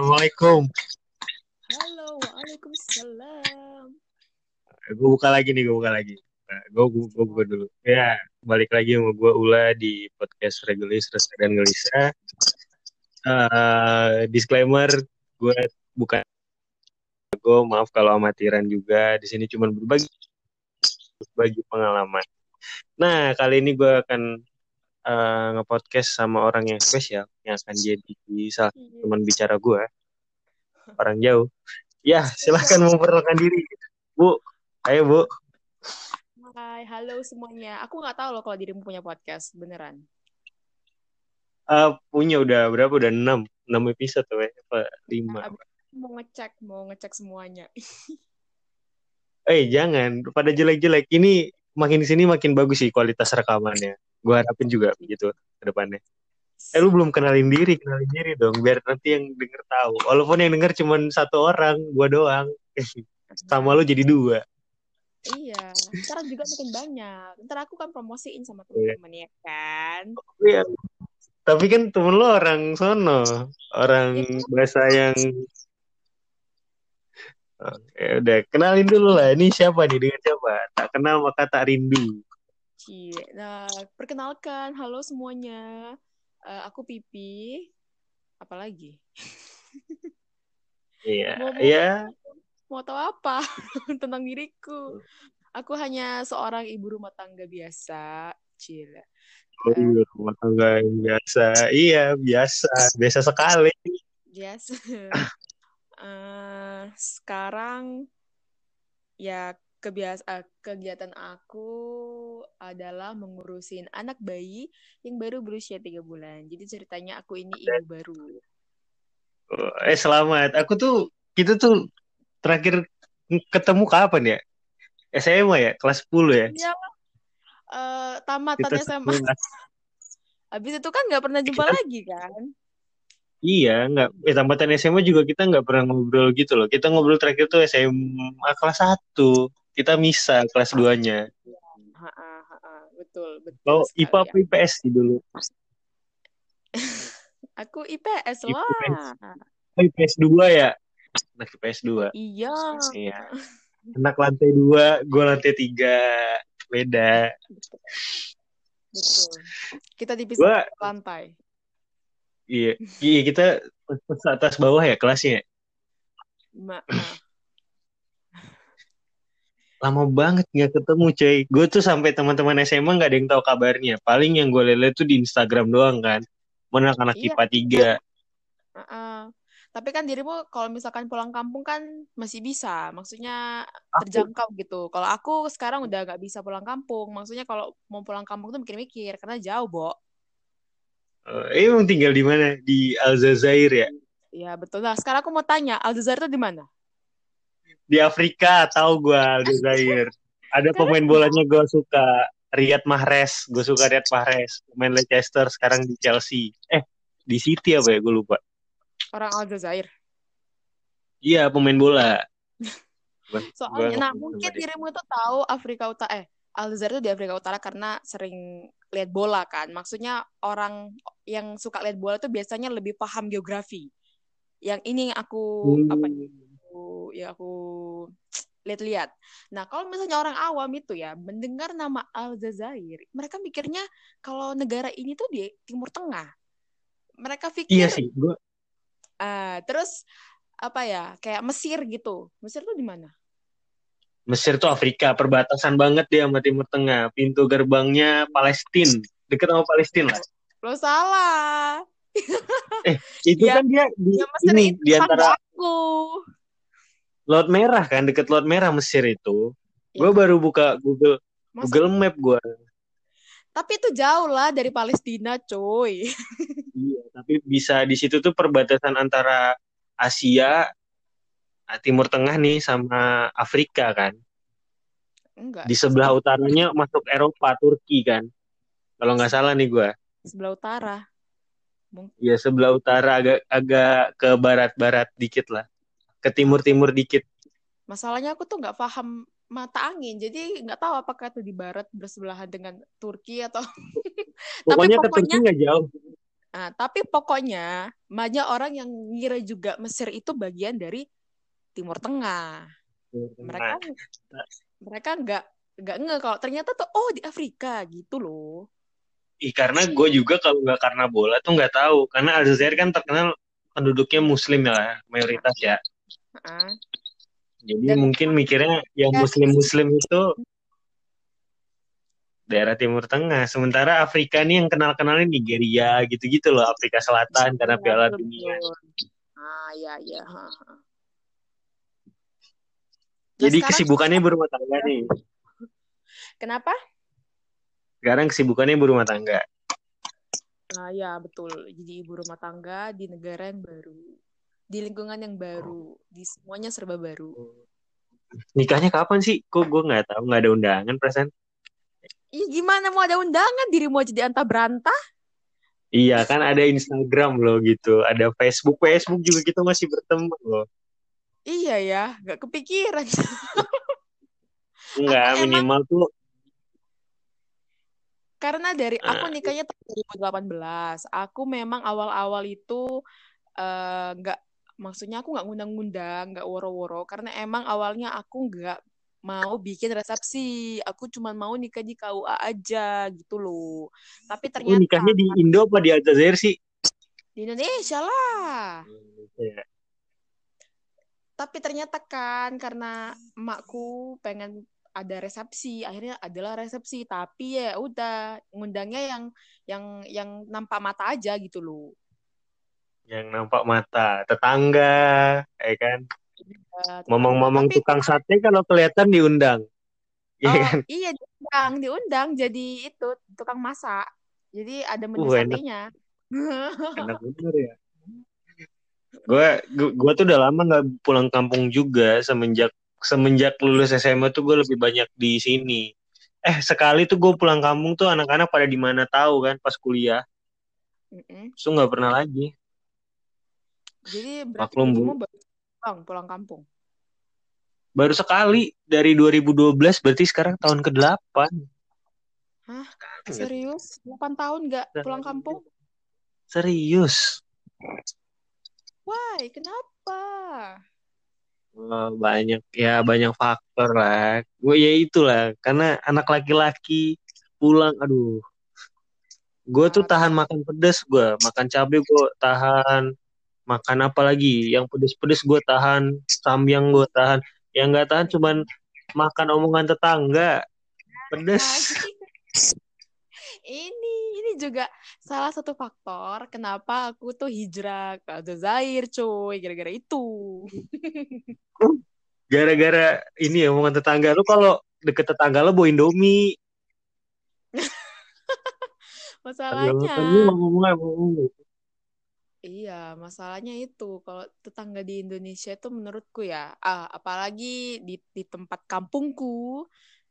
Assalamualaikum. Halo, waalaikumsalam. Gue buka lagi nih, gue buka lagi. Nah, gue gue buka dulu. Ya, balik lagi sama gue Ula di podcast Regulis Resah dan Gelisah. Uh, disclaimer, gue bukan gue maaf kalau amatiran juga. Di sini cuma berbagi berbagi pengalaman. Nah, kali ini gue akan uh, ngepodcast sama orang yang spesial yang akan jadi salah Iya. teman bicara gue orang jauh. Ya silahkan memperkenalkan diri. Bu ayo bu. Hai, halo semuanya. Aku nggak tahu loh kalau dirimu punya podcast, beneran. Eh, punya udah berapa? Udah enam. Enam episode tuh ya apa lima? Abis mau ngecek, mau ngecek semuanya. eh jangan. Pada jelek-jelek. Ini makin sini makin bagus sih kualitas rekamannya gue harapin juga begitu ke depannya eh lu belum kenalin diri kenalin diri dong biar nanti yang denger tahu walaupun yang denger cuma satu orang gue doang sama lu jadi dua Iya, ntar juga makin banyak. Ntar aku kan promosiin sama Iya. temen-temen ya kan. Iya. Tapi kan temen lo orang sono, orang bahasa yang Oke, udah kenalin dulu lah. Ini siapa nih dengan siapa? Tak kenal maka tak rindu. Cie. Nah, perkenalkan, halo semuanya. Eh, aku Pipi. Apalagi? Iya, Mau, mau, iya. mau tahu apa tentang diriku? Aku hanya seorang ibu rumah tangga biasa. Cile. Oh, iya, rumah tangga yang biasa. Iya, biasa. Biasa sekali. Biasa. Eh, sekarang ya kebiasa eh, kegiatan aku adalah mengurusin anak bayi yang baru berusia tiga bulan. Jadi ceritanya aku ini ibu baru. Eh, selamat. Aku tuh, kita tuh terakhir ketemu kapan ya? SMA ya? Kelas 10 ya? Ya, eh, tamat Kita tadi SMA. Habis itu kan nggak pernah jumpa Kita lagi kan? Iya, nggak. Eh, tambatan SMA juga kita nggak pernah ngobrol gitu loh. Kita ngobrol terakhir tuh SMA kelas 1. Kita misa kelas 2-nya. Ha-ha, ha-ha. Betul, betul Lo sekali IPA apa ya. IPS sih dulu? Aku IPS IPS. lah. Oh, IPS 2 ya? Anak IPS 2. Iya. Iya. Anak lantai 2, gue lantai 3. Beda. Betul. Kita dipisah satu lantai. iya. Iya, kita atas bawah ya kelasnya. Ma- ah. Lama banget nggak ketemu, coy. Gue tuh sampai teman-teman SMA nggak ada yang tahu kabarnya. Paling yang gue lihat tuh di Instagram doang kan. Mana anak Iya. IPA 3. Heeh. Tapi kan dirimu kalau misalkan pulang kampung kan masih bisa, maksudnya Aku, terjangkau gitu. Kalau aku sekarang udah gak bisa pulang kampung, maksudnya kalau mau pulang kampung tuh mikir-mikir karena jauh, Bo. eh, emang tinggal di mana? Di Aljazair ya? Ya betul. Nah sekarang aku mau tanya, Aljazair itu di mana? Di Afrika, tahu gue Aljazair. Ada pemain bolanya gue suka. Riyad Mahrez. Gue suka Riyad Mahrez. Pemain Leicester, sekarang di Chelsea. Eh, di City apa ya? Gue lupa. orang Aljazair. Iya, pemain bola. Soalnya, nah mungkin dirimu itu tahu Afrika Utara, eh Aljazair itu di Afrika Utara karena sering lihat bola kan. Maksudnya orang yang suka lihat bola tuh biasanya lebih paham geografi. Yang ini yang aku apa ya, Hmm. Aku ya aku lihat-lihat. Nah, kalau misalnya orang awam itu ya mendengar nama Aljazair, mereka mikirnya kalau negara ini tuh di Timur Tengah. Mereka Iya pikir sih, gue ah terus apa ya, kayak Mesir gitu. Mesir tuh di mana? Mesir tuh Afrika, perbatasan banget dia sama Timur Tengah. Pintu gerbangnya Palestina, deket sama Palestina lah. Lo salah. Eh, itu Ya, kan dia di ya Mesir ini itu di antara tetanggaku. Laut Merah kan, deket Laut Merah Mesir itu. Gue kan, baru buka Google masa Google Map gue. tapi itu jauh lah dari Palestina, coy. Iya, tapi bisa di situ tuh perbatasan antara Asia, eh, Timur Tengah nih sama Afrika kan. Enggak, Di sebelah utaranya masuk Eropa, Turki kan. Kalau nggak salah nih gue. sebelah utara. Mungkin. Ya sebelah utara agak agak ke barat-barat dikit lah. Ke timur-timur dikit. Masalahnya aku tuh nggak paham mata angin, jadi nggak tahu apakah itu di barat bersebelahan dengan Turki atau tapi Pokoknya ke Turki pokoknya nggak jauh. Nah, tapi pokoknya banyak orang yang ngira juga Mesir itu bagian dari Timur Tengah. Mereka mereka nggak nggak nge kalau ternyata tuh oh di Afrika gitu loh. Ih, karena gue juga kalau nggak karena bola tuh nggak tahu karena Aljazair kan terkenal penduduknya Muslim ya mayoritas ya. Uh, Jadi Dan- mungkin mikirnya yang Ya. Muslim-Muslim itu daerah Timur Tengah. Sementara Afrika nih yang kenal-kenalnya Nigeria gitu-gitu loh, Afrika Selatan karena Iya, Piala betul, Dunia. Ah ha, ha. Nah, Jadi sekarang- kesibukannya berumah tangga nih. Kenapa? Sekarang kesibukannya berumah tangga. Nah ya betul. Jadi ibu rumah tangga di negara yang baru, di lingkungan yang baru, di semuanya serba baru. Nikahnya kapan sih? Kok gue nggak tahu, nggak ada undangan perasaan. Ih gimana mau ada undangan dirimu aja di antah berantah? Iya kan ada Instagram loh gitu, ada Facebook, Facebook juga kita masih berteman loh. Iya ya, nggak kepikiran. Enggak, Aku emang- minimal tuh Karena dari aku Ah. nikahnya tahun 2018. Aku memang awal-awal itu eh, nggak, maksudnya aku nggak ngundang-ngundang, nggak woro-woro. Karena emang awalnya aku nggak mau bikin resepsi. Aku cuma mau nikah di KUA aja gitu loh. Tapi oh, ternyata nikahnya di Indo apa di Aljazair sih? di Indonesia lah. Ya. Tapi ternyata kan karena emakku pengen ada resepsi, akhirnya adalah resepsi. Tapi ya udah ngundangnya yang yang yang nampak mata aja gitu loh. Yang nampak mata, tetangga, ya kan? Ya, Momong-momong tapi- tukang sate kalau kelihatan diundang. Iya Oh, kan? iya diundang, diundang jadi itu tukang masak. Jadi ada menu Uh, enak. satenya. Enak bener ya. Gue gue tuh udah lama nggak pulang kampung juga semenjak semenjak lulus SMA tuh gue lebih banyak di sini. Eh sekali tuh gue pulang kampung tuh anak-anak pada di mana tahu kan pas kuliah. Mm-mm. Terus nggak pernah lagi. Jadi berarti Maklum, dirimu baru pulang, pulang kampung. Baru sekali dari 2012 berarti sekarang tahun ke-8. Hah? Serius? 8 tahun nggak pulang kampung? Serius. Why? Kenapa? Oh, banyak ya banyak faktor lah. Gue ya itulah karena anak laki-laki pulang aduh. Gue tuh tahan makan pedas gue, makan cabai gue tahan, makan apa lagi yang pedes-pedes gue tahan, samyang gue tahan. Yang nggak tahan cuman makan omongan tetangga. Pedes. ini ini juga salah satu faktor kenapa aku tuh hijrah ke Aljazair cuy gara-gara itu Gara-gara ini ya omongan tetangga lu kalau deket tetangga lu bawa Indomie. masalahnya Kan lu ngomongnya ngomong. Iya masalahnya itu kalau tetangga di Indonesia itu menurutku ya ah, apalagi di di tempat kampungku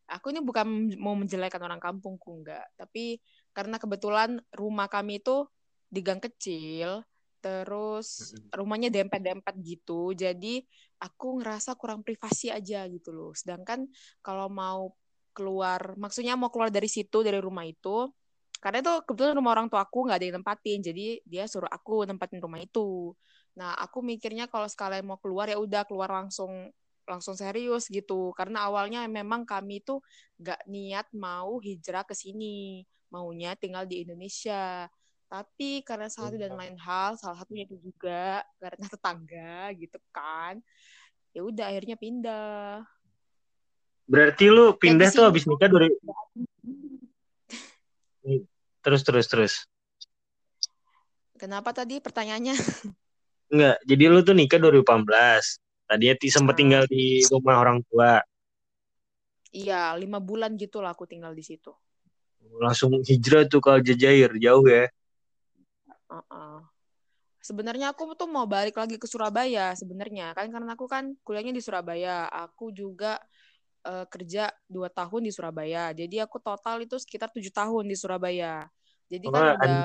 aku ini bukan mau menjelekan orang kampungku enggak. Tapi karena kebetulan rumah kami itu di gang kecil terus rumahnya dempet-dempet gitu jadi aku ngerasa kurang privasi aja gitu loh. Sedangkan kalau mau keluar maksudnya mau keluar dari situ dari rumah itu karena itu kebetulan rumah orang tua aku nggak ada yang tempatin jadi dia suruh aku tempatin rumah itu. Nah aku mikirnya kalau sekalian mau keluar ya udah keluar langsung langsung serius gitu. Karena awalnya memang kami itu nggak niat mau hijrah ke sini. Maunya tinggal di Indonesia. Tapi karena satu dan lain hal salah satunya itu juga karena tetangga gitu kan ya udah akhirnya pindah. Berarti lu pindah di tuh habis nikah dari terus terus terus. kenapa tadi pertanyaannya Enggak, jadi lu tuh nikah 2018. Tadinya ti- sempet Ah. tinggal di rumah orang tua. iya lima bulan gitu lah aku tinggal di situ Langsung hijrah tuh ke Aljazair, jauh ya. Uh-uh. Sebenarnya aku tuh mau balik lagi ke Surabaya sebenarnya kan karena aku kan kuliahnya di Surabaya. Aku juga eh, kerja dua tahun di Surabaya. Jadi aku total itu sekitar tujuh tahun di Surabaya. Jadi kan Wah, udah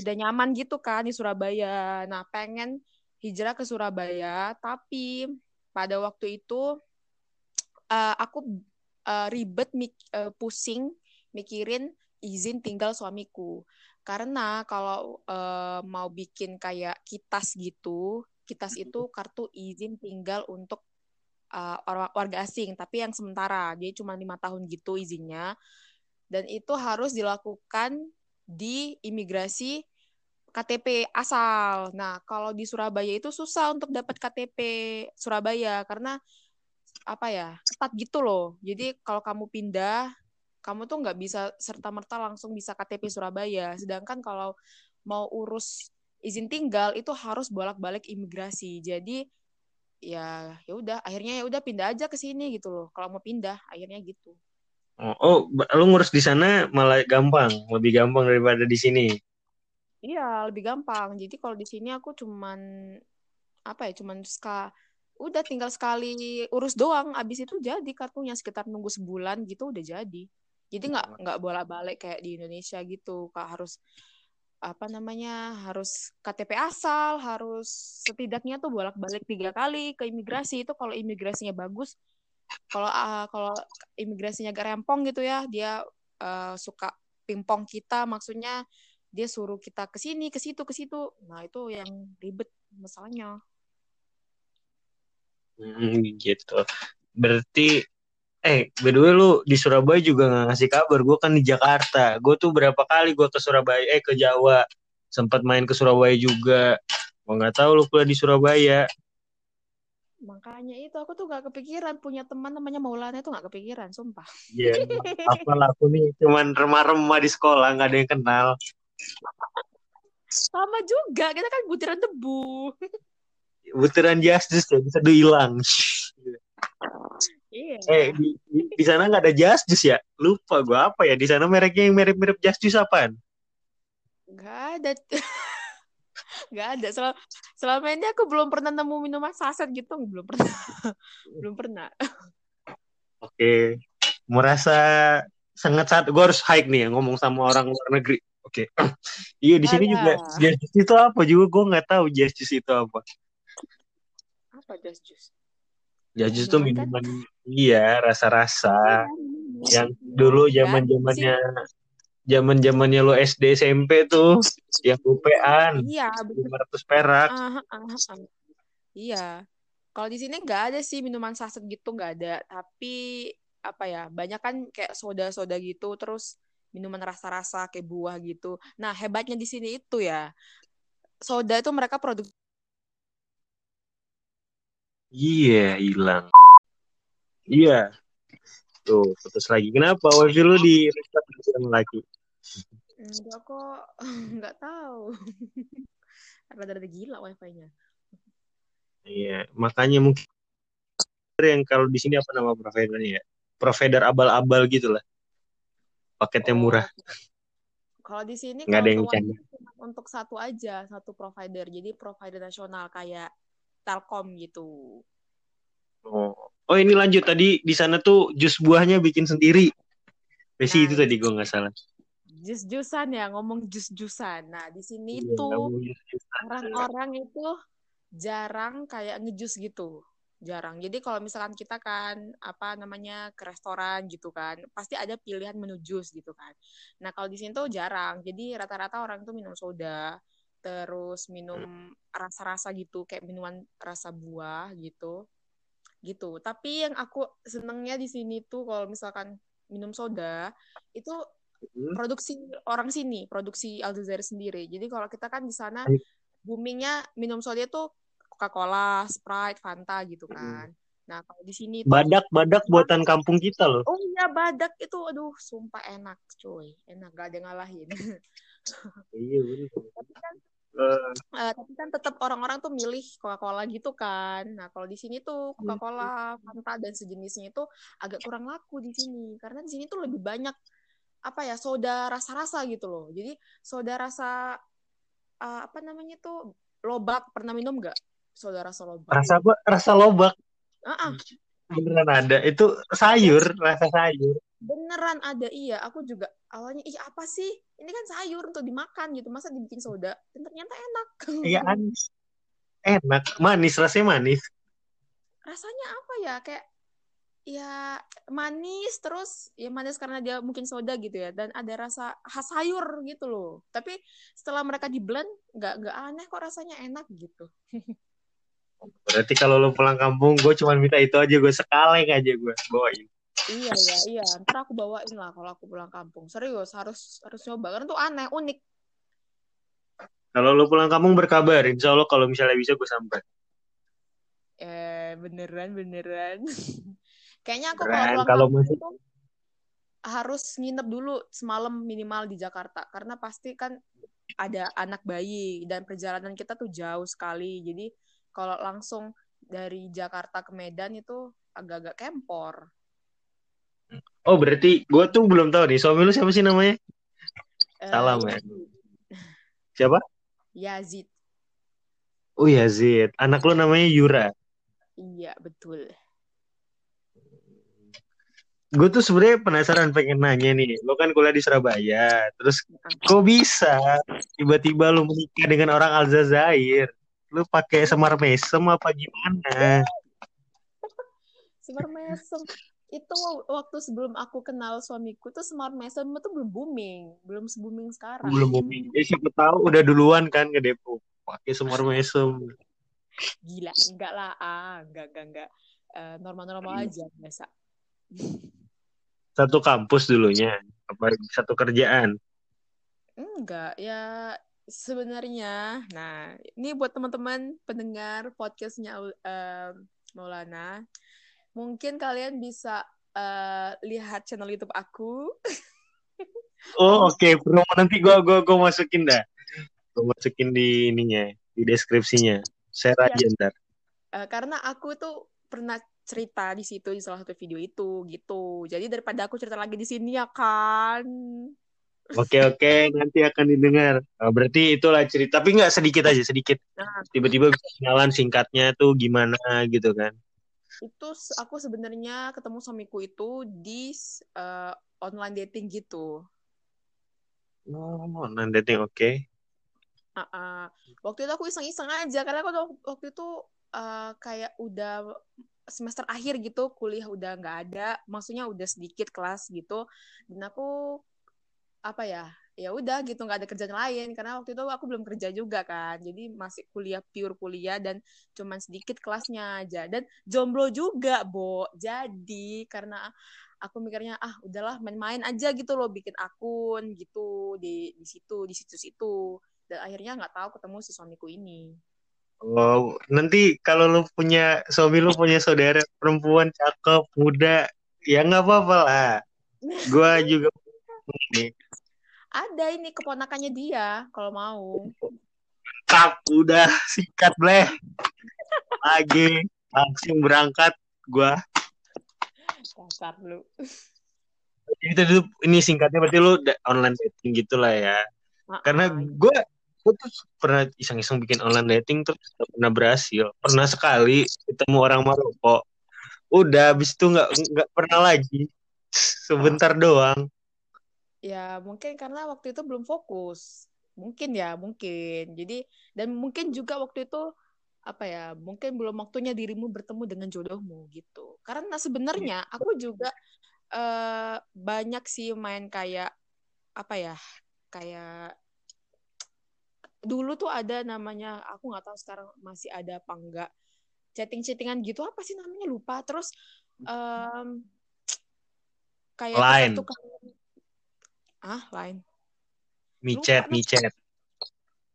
udah nyaman gitu kan di Surabaya. Nah pengen hijrah ke Surabaya, tapi pada waktu itu eh, aku eh, ribet mik- eh, pusing mikirin izin tinggal suamiku. Karena kalau uh, mau bikin kayak kitas gitu, kitas itu kartu izin tinggal untuk uh, warga asing, tapi yang sementara, jadi cuma lima tahun gitu izinnya. Dan itu harus dilakukan di imigrasi KTP asal. Nah, kalau di Surabaya itu susah untuk dapat KTP Surabaya karena apa ya ketat gitu loh. Jadi kalau kamu pindah, kamu tuh nggak bisa serta merta langsung bisa KTP Surabaya. Sedangkan kalau mau urus izin tinggal itu harus bolak-balik imigrasi. Jadi ya ya udah akhirnya ya udah pindah aja ke sini gitu loh. Kalau mau pindah akhirnya gitu. Oh, oh, lu ngurus di sana malah gampang, lebih gampang daripada di sini. Iya, lebih gampang. Jadi kalau di sini aku cuman apa ya, cuman ska udah tinggal sekali urus doang, abis itu jadi kartunya sekitar nunggu sebulan gitu udah jadi. Jadi nggak nggak bolak-balik kayak di Indonesia gitu, kak harus apa namanya harus KTP asal harus setidaknya tuh bolak-balik tiga kali ke imigrasi. Itu kalau imigrasinya bagus kalau uh, kalau imigrasinya gak rempong gitu ya dia uh, suka pingpong kita maksudnya dia suruh kita ke sini ke situ ke situ. Nah itu yang ribet masalahnya. Hmm, gitu. Berarti eh by the way lu di Surabaya juga nggak ngasih kabar. Gue kan di Jakarta. Gue tuh berapa kali gue ke Surabaya eh ke Jawa. Sempat main ke Surabaya juga. Gue nggak tahu lu kuliah di Surabaya. Makanya itu aku tuh gak kepikiran punya teman namanya Maulana itu gak kepikiran sumpah. Iya yeah, apalah aku nih cuman remah-remah di sekolah nggak ada yang kenal. Sama juga kita kan butiran debu. Butiran justice ya bisa hilang iya. Eh di, di, di sana nggak ada justice ya? Lupa gue apa ya. Di sana mereknya yang mirip-mirip justice apaan? Nggak ada. Nggak ada. Selama, selama ini aku belum pernah nemu minuman saset gitu. Belum pernah. Belum pernah. Oke. Okay. merasa sangat saat gue harus hike nih ya, ngomong sama orang luar negeri. Oke. Okay. iya di sini juga justice itu apa? Juga gue nggak tahu justice itu apa. Apa justice? Justice itu minuman iya rasa-rasa ya, yang dulu zaman zamannya zaman zamannya lo SD SMP tuh yang rupian iya lima ratus perak. Uh, uh, uh, iya. Kalau di sini nggak ada sih minuman saset gitu nggak ada. Tapi apa ya banyak kan kayak soda-soda gitu terus minuman rasa-rasa kayak buah gitu. Nah, hebatnya di sini itu ya. Soda itu mereka produk Iya, yeah, hilang. Iya. Yeah. Tuh, putus lagi. Kenapa? Wifi lu di restart sama lagi? Enggak kok, enggak tahu. Rada-rada gila wifi-nya. Iya, makanya mungkin yang kalau di sini apa nama providernya ya? Provider abal-abal gitu lah paketnya murah. Kalau di sini nggak ada yang. Untuk satu aja, satu provider. Jadi provider nasional kayak Telkom gitu. Oh, oh ini lanjut tadi di sana tuh jus buahnya bikin sendiri. Besi nah, itu tadi gue nggak salah. Jus-jusan ya, ngomong jus-jusan. Nah di sini iya, tuh orang-orang itu jarang kayak ngejus gitu jarang. Jadi kalau misalkan kita kan apa namanya ke restoran gitu kan, pasti ada pilihan menu jus gitu kan. Nah kalau di sini tuh jarang. Jadi rata-rata orang tuh minum soda, terus minum rasa-rasa gitu, kayak minuman rasa buah gitu, gitu. Tapi yang aku senengnya di sini tuh kalau misalkan minum soda itu hmm. produksi orang sini, produksi Aljazair sendiri. Jadi kalau kita kan di sana boomingnya minum soda tuh Coca-Cola, Sprite, Fanta gitu kan. Nah, kalau di sini badak badak buatan kampung kita loh. Oh iya, badak itu aduh sumpah enak, cuy. Enak gak ada ngalahin. iya, benar. tapi kan Uh, uh, tapi kan tetap orang-orang tuh milih Coca-Cola gitu kan. Nah, kalau di sini tuh Coca-Cola, Fanta dan sejenisnya itu agak kurang laku di sini karena di sini tuh lebih banyak apa ya soda rasa-rasa gitu loh. Jadi soda rasa uh, apa namanya tuh lobak pernah minum nggak? saudara Solobak. Rasa apa? Rasa lobak. Uh-uh. Beneran ada. Itu sayur, rasa sayur. Beneran ada, iya. Aku juga awalnya, ih apa sih? Ini kan sayur untuk dimakan gitu. Masa dibikin soda? Dan ternyata enak. Iya, Enak. Manis, rasanya manis. Rasanya apa ya? Kayak ya manis terus ya manis karena dia mungkin soda gitu ya dan ada rasa khas sayur gitu loh tapi setelah mereka di blend nggak nggak aneh kok rasanya enak gitu Berarti kalau lo pulang kampung, gue cuma minta itu aja, gue sekaleng aja gue bawain. Iya ya iya. Ntar aku bawain lah kalau aku pulang kampung. Serius harus harus coba karena tuh aneh unik. Kalau lo pulang kampung berkabar, insya Allah kalau misalnya bisa gue sampai. eh beneran beneran. Kayaknya aku Beneran, kalau pulang kalau kampung masih- tuh harus nginep dulu semalam minimal di Jakarta. Karena pasti kan ada anak bayi dan perjalanan kita tuh jauh sekali. Jadi kalau langsung dari Jakarta ke Medan itu agak-agak kempor Oh berarti gue tuh belum tahu nih, suami lu siapa sih namanya? Eh, Salam, ya. Siapa? Yazid Oh Yazid, anak lu namanya Yura. iya betul Gue tuh sebenarnya penasaran pengen nanya nih, lo kan kuliah di Surabaya, terus kok bisa tiba-tiba lu menikah dengan orang Aljazair? Lu pakai semar mesem apa gimana? Semar mesem itu waktu sebelum aku kenal suamiku tuh semar mesem itu belum booming belum se booming sekarang Belum booming. Ya siapa tahu udah duluan kan ke Depok. Pakai semar mesem. gila enggak lah ah enggak enggak enggak Eh, normal-normal aja biasa Satu kampus dulunya, apa satu kerjaan? enggak ya sebenarnya nah ini buat teman-teman pendengar podcastnya eh, Maulana mungkin kalian bisa eh, lihat channel YouTube aku Oh oke, promo nanti gua gua gua masukin dah. Gua masukin di ininya, di deskripsinya. Share aja ntar. Eh, karena aku tuh pernah cerita di situ di salah satu video itu gitu jadi daripada aku cerita lagi di sini ya kan Oke oke, nanti akan didengar. Oh, berarti itulah cerita, tapi nggak sedikit aja, sedikit. Nah. Tiba-tiba bisa kenalan singkatnya tuh gimana gitu kan? Itu aku sebenarnya ketemu suamiku itu di eh, online dating gitu Oh, non dating oke. Ah, ah. waktu itu aku iseng-iseng aja karena aku waktu itu eh, kayak udah semester akhir gitu kuliah udah nggak ada maksudnya udah sedikit kelas gitu dan aku apa ya ya udah gitu nggak ada kerjaan lain. Karena waktu itu aku belum kerja juga kan. Jadi masih kuliah pure kuliah dan cuman sedikit kelasnya aja. Dan jomblo juga Bo. Jadi karena aku mikirnya ah udahlah main-main aja gitu loh bikin akun gitu di di situ di situs itu dan akhirnya nggak tahu ketemu si suamiku ini. Oh, nanti kalau lu punya suami lu punya saudara perempuan cakep, muda, ya nggak apa-apa lah. Gua juga ada ini keponakannya dia kalau mau kap udah sikat bleh. Lagi langsung berangkat gua. kasar lu Jadi tadi tuh ini singkatnya berarti lu online dating gitu lah ya. Karena Ah, gue gue tuh pernah iseng-iseng bikin online dating terus gak pernah berhasil. Pernah sekali ketemu orang Maroko. Udah habis itu nggak nggak pernah lagi. Sebentar doang. Ya mungkin karena waktu itu belum fokus. Mungkin ya mungkin. Jadi dan mungkin juga waktu itu apa ya mungkin belum waktunya dirimu bertemu dengan jodohmu gitu. Karena sebenarnya aku juga eh, banyak sih main kayak apa ya kayak dulu tuh ada namanya aku nggak tahu sekarang masih ada apa enggak chatting-chattingan gitu apa sih namanya lupa. Terus em, kayak Line. tukar ah lain Micet, Lupa, micet.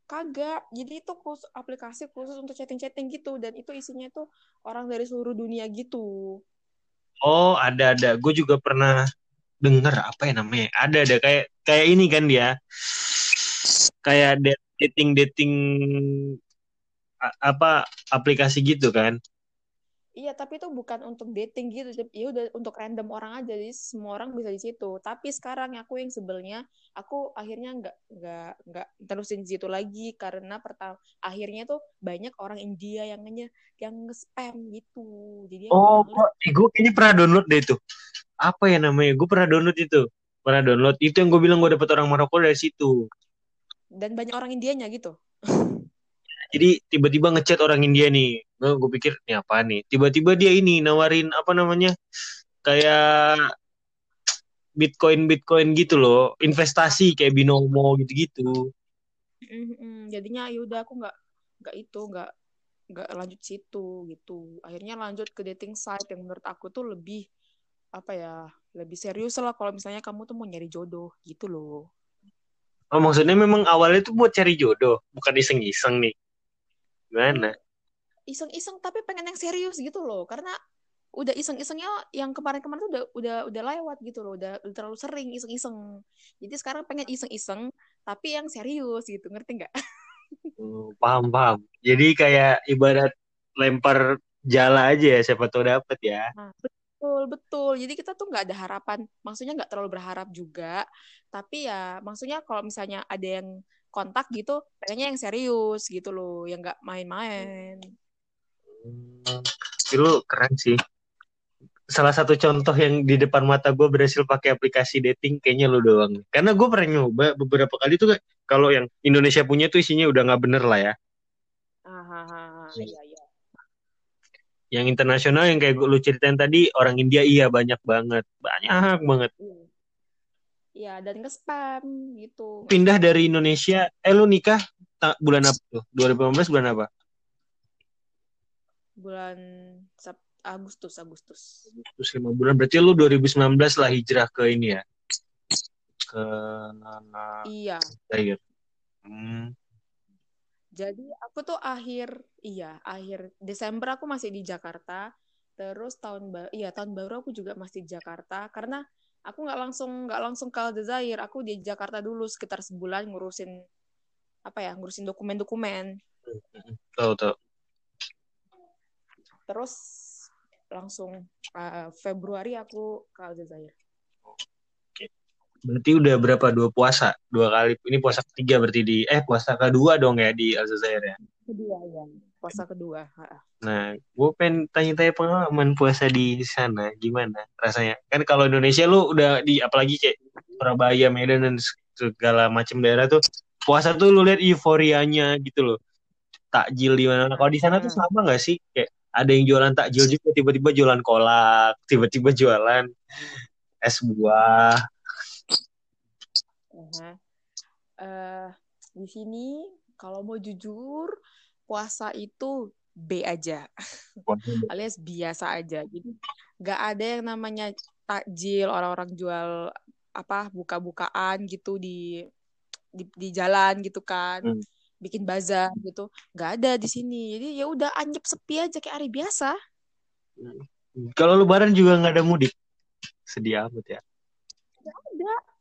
kagak jadi itu khusus aplikasi khusus untuk chatting-chatting gitu dan itu isinya tuh orang dari seluruh dunia gitu Oh, ada ada. Gue juga pernah denger apa ya namanya? Ada ada kayak kayak ini kan dia. Kayak dating dating apa aplikasi gitu kan? Iya tapi itu bukan untuk dating gitu ya udah untuk random orang aja jadi semua orang bisa di situ tapi sekarang aku yang sebelnya aku akhirnya nggak nggak nggak terusin di situ lagi karena pertama akhirnya tuh banyak orang India yang nge yang nge-spam gitu jadi Oh, gua, eh, gua kayaknya pernah download deh itu. Apa ya namanya? Gue pernah download itu. Pernah download. Itu yang gue bilang gue dapet orang Maroko dari situ. dan banyak orang Indianya gitu jadi tiba-tiba ngechat orang India nih. Gue pikir ini apa nih? Tiba-tiba dia ini nawarin apa namanya kayak bitcoin bitcoin gitu loh. Investasi kayak binomo gitu-gitu. Mm-mm. jadinya ya udah aku nggak nggak itu nggak nggak lanjut situ gitu. Akhirnya lanjut ke dating site yang menurut aku tuh lebih apa ya lebih serius lah kalau misalnya kamu tuh mau nyari jodoh gitu loh. Oh maksudnya memang awalnya tuh buat cari jodoh bukan iseng-iseng nih gimana? Iseng-iseng tapi pengen yang serius gitu loh. Karena udah iseng-isengnya yang kemarin-kemarin tuh udah udah udah lewat gitu loh. Udah, udah terlalu sering iseng-iseng. Jadi sekarang pengen iseng-iseng tapi yang serius gitu. Ngerti nggak? Hmm, paham paham. Jadi kayak ibarat lempar jala aja ya siapa tahu dapet ya. Nah, betul betul. Jadi kita tuh nggak ada harapan. Maksudnya nggak terlalu berharap juga. Tapi ya maksudnya kalau misalnya ada yang kontak gitu pengennya yang serius gitu loh yang nggak main-main hmm, lu keren sih salah satu contoh yang di depan mata gue berhasil pakai aplikasi dating kayaknya lu doang. Karena gue pernah nyoba beberapa kali tuh kalau yang Indonesia punya tuh isinya udah nggak bener lah ya. Ah, iya iya. Yang internasional yang kayak lu ceritain tadi orang India iya banyak banget, banyak banget. Iya dan ke spam gitu. Pindah dari Indonesia, eh lu nikah bulan apa tuh? 2015 bulan apa? Bulan Agustus Agustus. Agustus lima bulan berarti lu 2019 lah hijrah ke ini ya ke iya akhir hmm. jadi aku tuh akhir iya akhir Desember aku masih di Jakarta terus tahun baru iya tahun baru aku juga masih di Jakarta karena aku nggak langsung nggak langsung ke Aljazair aku di Jakarta dulu sekitar sebulan ngurusin apa ya ngurusin dokumen-dokumen tahu tahu terus langsung uh, Februari aku ke Aljazair. Berarti udah berapa dua puasa? Dua kali. Ini puasa ketiga berarti di eh puasa kedua dong ya di Aljazair ya. Kedua ya. Puasa kedua. Nah, gue pengen tanya-tanya pengalaman puasa di sana gimana rasanya? Kan kalau Indonesia lu udah di apalagi kayak Surabaya, Medan dan segala macam daerah tuh puasa tuh lu lihat euforianya gitu loh. Takjil di mana. Kalau di sana tuh sama nggak sih? Kayak ada yang jualan takjil juga tiba-tiba jualan kolak tiba-tiba jualan es buah uh-huh. uh, di sini kalau mau jujur puasa itu B aja. Alias biasa aja. Jadi nggak ada yang namanya takjil orang-orang jual apa buka-bukaan gitu di di, di jalan gitu kan. Hmm. Bikin bazar gitu. Nggak ada di sini. Jadi ya udah anjep sepi aja kayak hari biasa. Kalau lebaran juga nggak ada mudik? Sedih amat ya. Nggak ada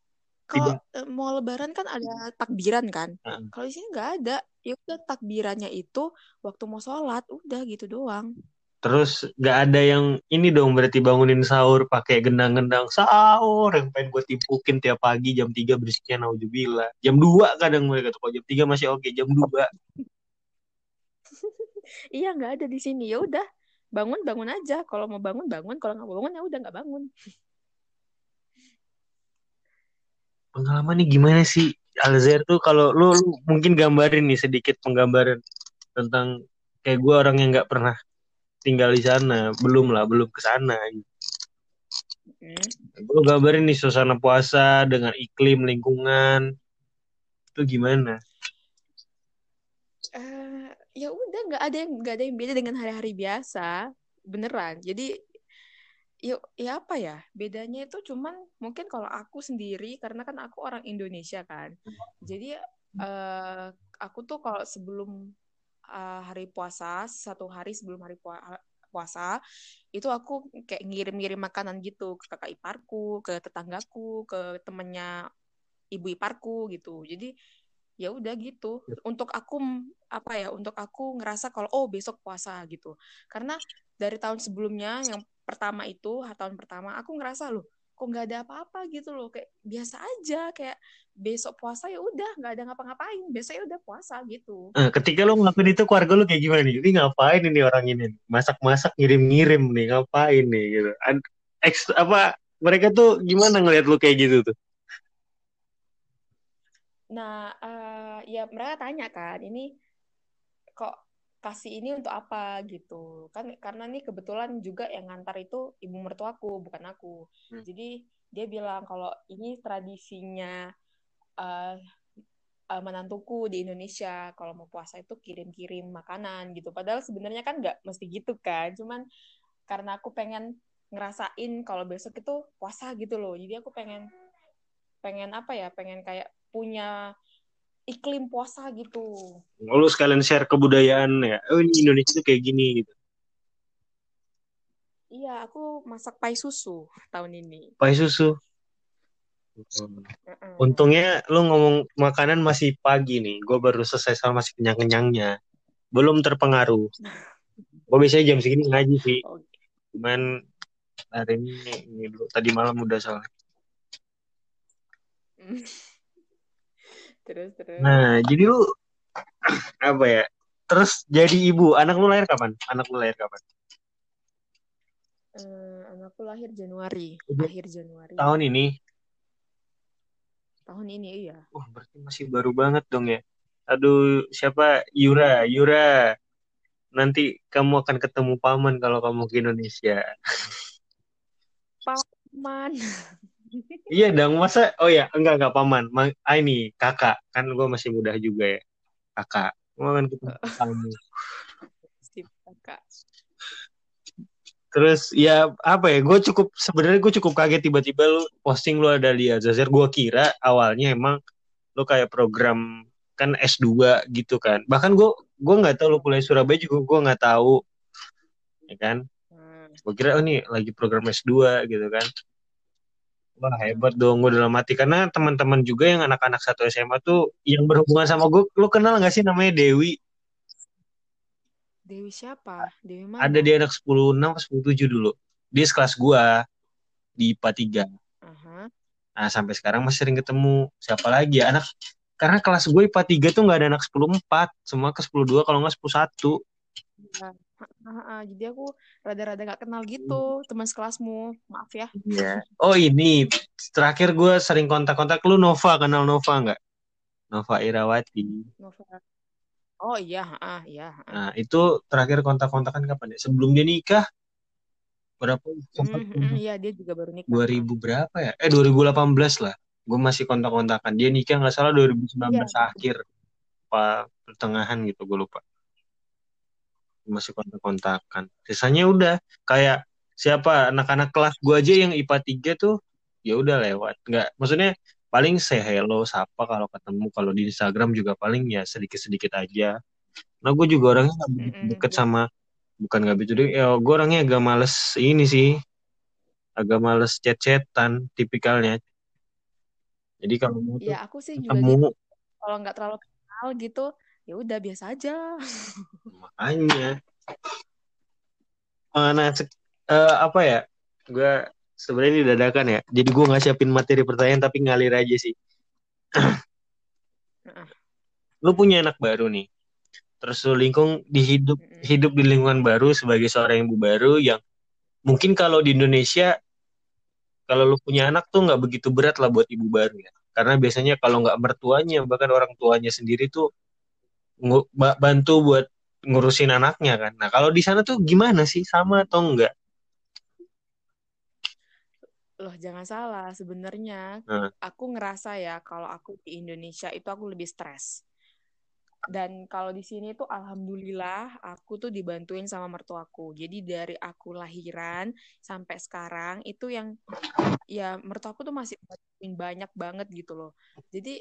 kalau eh, mau lebaran kan ada takbiran kan hmm. kalau di sini nggak ada ya udah takbirannya itu waktu mau sholat udah gitu doang Terus gak ada yang ini dong berarti bangunin sahur pakai gendang-gendang sahur yang pengen gue timpukin tiap pagi jam 3 berisiknya naudzubillah. Jam 2 kadang mereka tuh kalau jam 3 masih oke, jam 2. iya nggak ada di sini. Ya udah, bangun bangun aja. Kalau mau bangun bangun, kalau nggak bangun ya udah nggak bangun. Pengalaman nih gimana sih Alzair? Tuh kalau lu, lu mungkin gambarin nih sedikit penggambaran tentang kayak gue orang yang nggak pernah tinggal di sana. Belum lah belum ke sana. Hmm. gue gambarin nih suasana puasa dengan iklim lingkungan. Itu gimana? Uh, ya udah nggak ada yang nggak ada yang beda dengan hari-hari biasa. Beneran. Jadi ya, ya apa ya bedanya itu cuman mungkin kalau aku sendiri karena kan aku orang Indonesia kan. Jadi uh, aku tuh kalau sebelum uh, hari puasa satu hari sebelum hari puasa itu aku kayak ngirim-ngirim makanan gitu ke kakak iparku ke tetanggaku ke temennya ibu iparku gitu. Jadi ya udah gitu. Ya. untuk aku apa ya untuk aku ngerasa kalau oh besok puasa gitu. Karena dari tahun sebelumnya yang pertama itu tahun pertama aku ngerasa loh kok nggak ada apa-apa gitu loh kayak biasa aja kayak besok puasa ya udah nggak ada ngapa-ngapain besok ya udah puasa gitu. Nah, ketika lo ngelakuin itu keluarga lo kayak gimana nih? Ini ngapain ini orang ini? Masak-masak ngirim-ngirim nih ngapain nih? Gitu. Eks, apa mereka tuh gimana ngeliat lo kayak gitu tuh? Nah uh, ya mereka tanya kan ini kok kasih ini untuk apa gitu. Kan karena nih kebetulan juga yang ngantar itu ibu mertuaku bukan aku. Hmm. jadi dia bilang kalau ini tradisinya uh, uh, menantuku di Indonesia. Kalau mau puasa itu kirim-kirim makanan gitu. Padahal sebenarnya kan nggak mesti gitu kan. Cuman karena aku pengen ngerasain kalau besok itu puasa gitu loh. Jadi aku pengen pengen apa ya? Pengen kayak punya iklim puasa gitu. Lu sekalian share kebudayaan ya. Oh ini Indonesia tuh kayak gini gitu. Iya, aku masak pai susu tahun ini. Pai susu. Hmm. Untungnya lu ngomong makanan masih pagi nih. Gue baru selesai sama masih kenyang-kenyangnya. Belum terpengaruh. Gue biasanya jam segini ngaji sih. Cuman hari ini, ini dulu. Tadi malam udah soalnya. Terus terus. Nah jadi lu apa ya? Terus jadi ibu anak lu lahir kapan? Anak lu lahir kapan? Uh, anakku lahir Januari Udah. akhir Januari. Tahun ini? Tahun ini iya. Wah berarti masih baru banget dong ya. Aduh siapa? Yura Yura. Nanti kamu akan ketemu paman kalau kamu ke Indonesia. Paman iya dong masa oh ya enggak enggak paman. Ma, ah, ini kakak. Kan gue masih muda juga ya. Kakak. Akan ketemu kamu kakak. Terus ya apa ya gue cukup sebenarnya gue cukup kaget tiba-tiba lu posting lu ada di Azazir gue kira awalnya emang lu kayak program kan S2 gitu kan. Bahkan gue gue nggak tahu lu kuliah Surabaya juga gue nggak tahu. Ya kan? Hmm. gue kira oh nih lagi program S2 gitu kan Wah hebat dong gue dalam mati karena teman-teman juga yang anak-anak satu SMA tuh yang berhubungan sama gue, lu kenal gak sih namanya Dewi? Dewi siapa? Dewi mana? Ada di anak 10 6 sepuluh 7 dulu. Dia sekelas gue di IPA 3. Uh-huh. Nah sampai sekarang masih sering ketemu. Siapa lagi ya anak karena kelas gue IPA 3 tuh gak ada anak 10 4, semua ke 10 2 kalau nggak 10 1. Ya uh, jadi aku rada-rada gak kenal gitu hmm. teman sekelasmu. Maaf ya. Yeah. oh ini. Terakhir gue sering kontak-kontak. Lu Nova kenal Nova nggak? Nova Irawati. Nova. Oh iya. Ah iya nah itu terakhir kontak-kontakan kapan ya? Sebelum dia nikah? Berapa? Mm, mm, iya dia juga baru nikah. 2000 berapa ya? Eh 2018 lah. Gue masih kontak-kontakan. Dia nikah nggak salah 2019 yeah. akhir. Apa pertengahan gitu gue lupa masih kontak-kontakan. Sisanya udah kayak siapa anak-anak kelas gue aja yang IPA 3 tuh ya udah lewat. Nggak maksudnya paling say hello sapa kalau ketemu. Kalau di Instagram juga paling ya sedikit-sedikit aja. Nah gue juga orangnya deket mm -hmm. sama bukan nggak begitu deh ya gue orangnya agak males ini sih. Agak males chat-chatan tipikalnya. Jadi kalau mau ya aku sih juga gitu. kalau nggak terlalu kenal gitu ya udah biasa aja makanya. Mana uh, uh, apa ya? Gue sebenarnya ini dadakan ya. Jadi gue nggak siapin materi pertanyaan tapi ngalir aja sih. Lu punya anak baru nih. Terus lu lingkung di hidup hidup di lingkungan baru sebagai seorang ibu baru yang mungkin kalau di Indonesia kalau lu punya anak tuh nggak begitu berat lah buat ibu baru ya. Karena biasanya kalau nggak mertuanya bahkan orang tuanya sendiri tuh bantu buat ngurusin anaknya kan. Nah kalau di sana tuh gimana sih sama atau enggak? Loh jangan salah sebenarnya hmm. aku ngerasa ya kalau aku di Indonesia itu aku lebih stres. Dan kalau di sini tuh alhamdulillah aku tuh dibantuin sama mertuaku. Jadi dari aku lahiran sampai sekarang itu yang ya mertuaku tuh masih banyak banget gitu loh. Jadi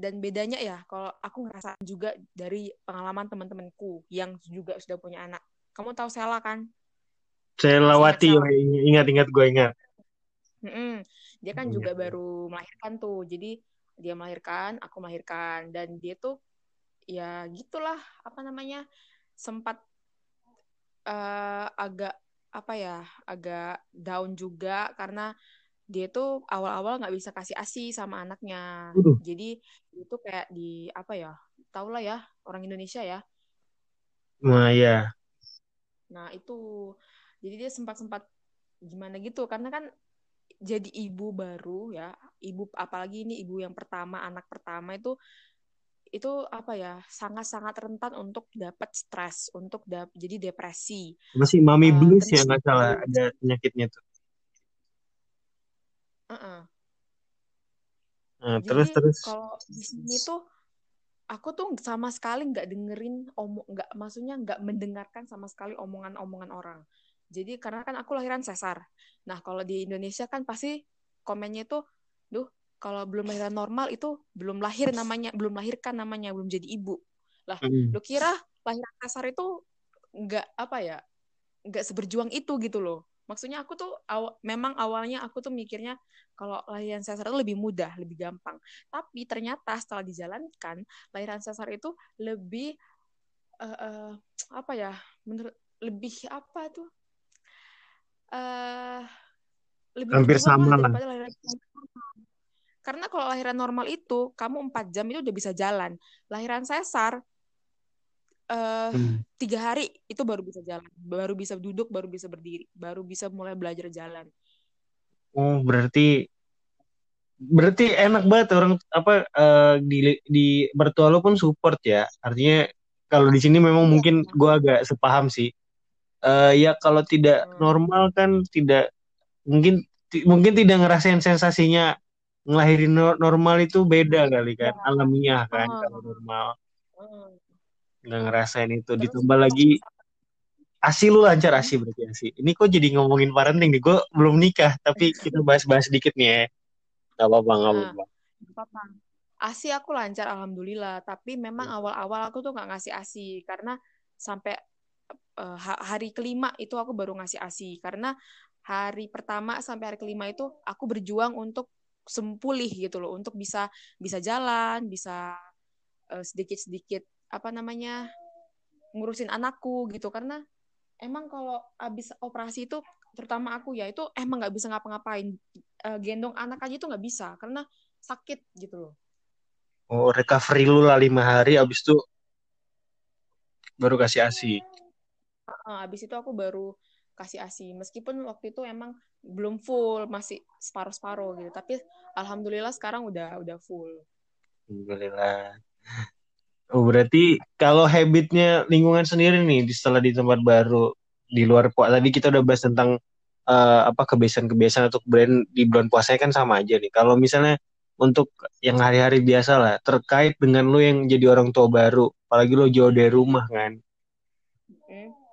dan bedanya ya kalau aku ngerasa juga dari pengalaman teman-temanku yang juga sudah punya anak. Kamu tahu Sela kan? Selawati ingat-ingat gue ingat mm-hmm. dia kan juga baru melahirkan tuh. Jadi dia melahirkan aku melahirkan. Dan dia tuh ya gitulah apa namanya sempat uh, agak apa ya agak down juga karena dia tuh awal-awal nggak bisa kasih asi sama anaknya. Uh. Jadi itu kayak di apa ya? Tau lah ya orang Indonesia ya. Nah ya. Nah itu jadi dia sempat-sempat gimana gitu karena kan jadi ibu baru ya ibu apalagi ini ibu yang pertama anak pertama itu itu apa ya sangat-sangat rentan untuk dapat stres, untuk dap jadi depresi. Masih mami uh, blues ya nggak salah ada penyakitnya tuh. Uh -uh. Nah, terus terus kalau di sini tuh aku tuh sama sekali nggak dengerin omong nggak maksudnya nggak mendengarkan sama sekali omongan-omongan orang. Jadi karena kan aku lahiran sesar. Nah kalau di Indonesia kan pasti komennya itu, duh kalau belum lahiran normal itu belum lahir namanya, belum lahirkan namanya, belum jadi ibu. Lah, hmm. lu kira lahiran sesar itu nggak apa ya, nggak seberjuang itu gitu loh maksudnya aku tuh aw memang awalnya aku tuh mikirnya kalau lahiran sesar itu lebih mudah, lebih gampang. Tapi ternyata setelah dijalankan, lahiran sesar itu lebih uh, uh, apa ya? Menurut lebih apa tuh? Uh, lebih hampir sama lah. Karena kalau lahiran normal itu kamu empat jam itu udah bisa jalan. Lahiran sesar uh, hmm. tiga hari itu baru bisa jalan, baru bisa duduk, baru bisa berdiri, baru bisa mulai belajar jalan. Oh berarti berarti enak banget orang apa uh, di di mertua lo pun support ya. Artinya kalau di sini memang ya, mungkin gue agak sepaham sih. Uh, ya kalau tidak hmm. normal kan tidak mungkin mungkin tidak ngerasain sensasinya ngelahirin normal itu beda kali kan ya. alamiah kan hmm. kalau normal. Hmm nggak ngerasain itu. Terus, ditambah lagi asi lu lancar asi berarti asi. Ini kok jadi ngomongin parenting nih? Gue belum nikah tapi kita bahas-bahas sedikit nih ya. Nggak apa-apa nggak nah, apa-apa. asi aku lancar alhamdulillah. Tapi memang hmm. awal-awal aku tuh nggak ngasih asi karena sampai uh, hari kelima itu aku baru ngasih asi. Karena hari pertama sampai hari kelima itu aku berjuang untuk sempulih gitu loh. Untuk bisa bisa jalan bisa uh, sedikit-sedikit apa namanya ngurusin anakku gitu. Karena emang kalau abis operasi itu terutama aku ya itu emang nggak bisa ngapa-ngapain. Uh, gendong anak aja itu nggak bisa karena sakit gitu loh. Oh recovery lu lah lima hari abis itu baru kasih asi uh, abis itu aku baru kasih asi meskipun waktu itu emang belum full masih separuh-separuh gitu. Tapi alhamdulillah sekarang udah udah full. Alhamdulillah Oh berarti kalau habitnya lingkungan sendiri nih setelah di tempat baru di luar puasa tadi kita udah bahas tentang uh, apa kebiasaan-kebiasaan untuk brand di bulan puasa kan sama aja nih. Kalau misalnya untuk yang hari-hari biasa lah terkait dengan lo yang jadi orang tua baru, apalagi lo jauh dari rumah kan,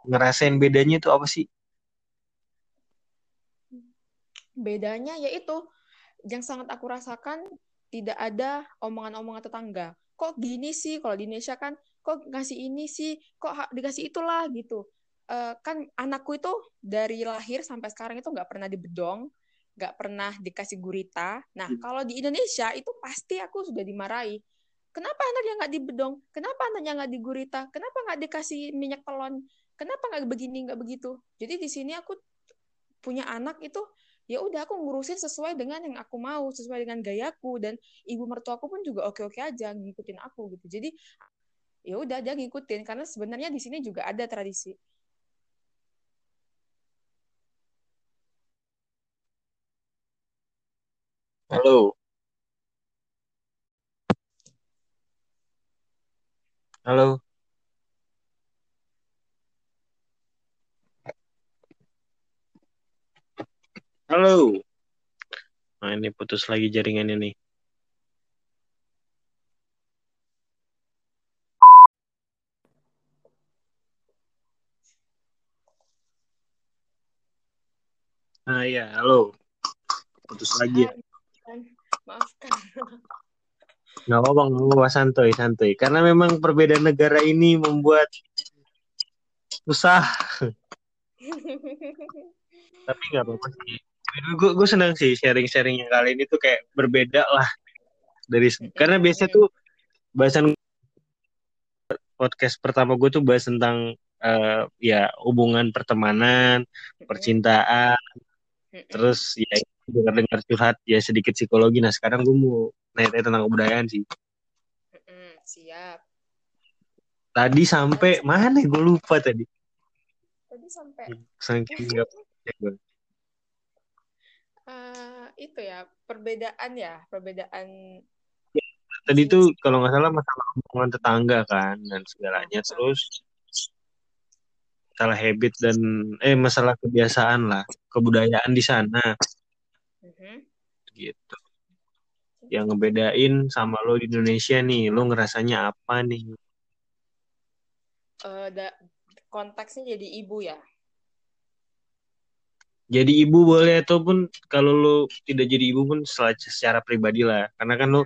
ngerasain bedanya itu apa sih? Bedanya yaitu yang sangat aku rasakan tidak ada omongan-omongan tetangga kok gini sih? Kalau di Indonesia kan kok ngasih ini sih? Kok dikasih itulah gitu. Uh, kan anakku itu dari lahir sampai sekarang itu nggak pernah dibedong nggak pernah dikasih gurita. Nah hmm. kalau di Indonesia itu pasti aku sudah dimarahi. Kenapa anaknya nggak dibedong? Kenapa anaknya nggak digurita? Kenapa nggak dikasih minyak telon? Kenapa nggak begini nggak begitu? Jadi di sini aku punya anak itu ya udah aku ngurusin sesuai dengan yang aku mau sesuai dengan gayaku dan ibu mertuaku pun juga oke oke aja ngikutin aku gitu. Jadi ya udah dia ngikutin karena sebenarnya di sini juga ada tradisi. Halo. Halo Halo. Nah, ini putus lagi jaringan ini. Nah, ya, halo. Putus lagi ya. Maafkan. Nggak apa-apa, nggak apa-apa, santuy, santuy. Karena memang perbedaan negara ini membuat susah. Tapi nggak apa-apa sih gue gue senang sih sharing-sharing yang kali ini tuh kayak berbeda lah dari karena biasanya tuh bahasan podcast pertama gue tuh bahas tentang uh, ya hubungan pertemanan, percintaan, terus ya dengar-dengar curhat ya sedikit psikologi. Nah sekarang gue mau nanya tentang kebudayaan sih. Siap. Tadi sampai mana? Gue lupa tadi. Tadi sampai. Saking nggak itu ya perbedaan ya perbedaan tadi tuh kalau nggak salah masalah hubungan tetangga kan dan segalanya. Terus masalah habit dan eh masalah kebiasaan lah kebudayaan di sana. Mhm. gitu. Yang ngebedain sama lo di Indonesia nih lo ngerasanya apa nih? Eh, da- konteksnya jadi ibu ya. Jadi ibu boleh ataupun kalau lo tidak jadi ibu pun secara, secara pribadi lah. Karena kan lo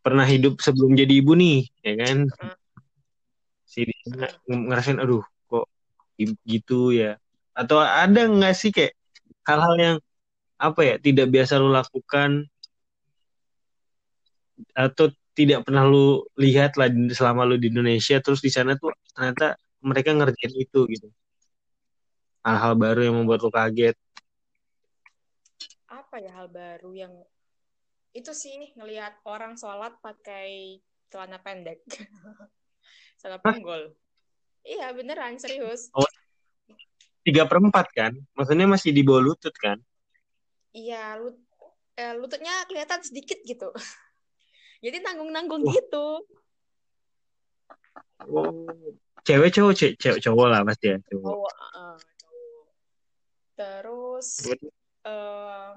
pernah hidup sebelum jadi ibu nih ya kan? Hmm. si dia ngerasain aduh kok gitu ya? Atau ada nggak sih kayak hal-hal yang apa ya tidak biasa lo lakukan? Atau tidak pernah lu lihat lah selama lu di Indonesia terus di sana tuh ternyata mereka ngerjain itu gitu. Hal-hal baru yang membuat lu kaget Apa ya hal baru yang itu sih ngelihat orang sholat pakai celana pendek, celana punggul. Iya beneran serius. tiga perempat kan maksudnya masih di bawah lutut kan Iya lut eh, lututnya kelihatan sedikit gitu. Jadi nanggung-nanggung Wah. gitu. oh cewek cowok ce- cewek cowok lah pasti ya cowok Cowok, uh, cowok. Terus eh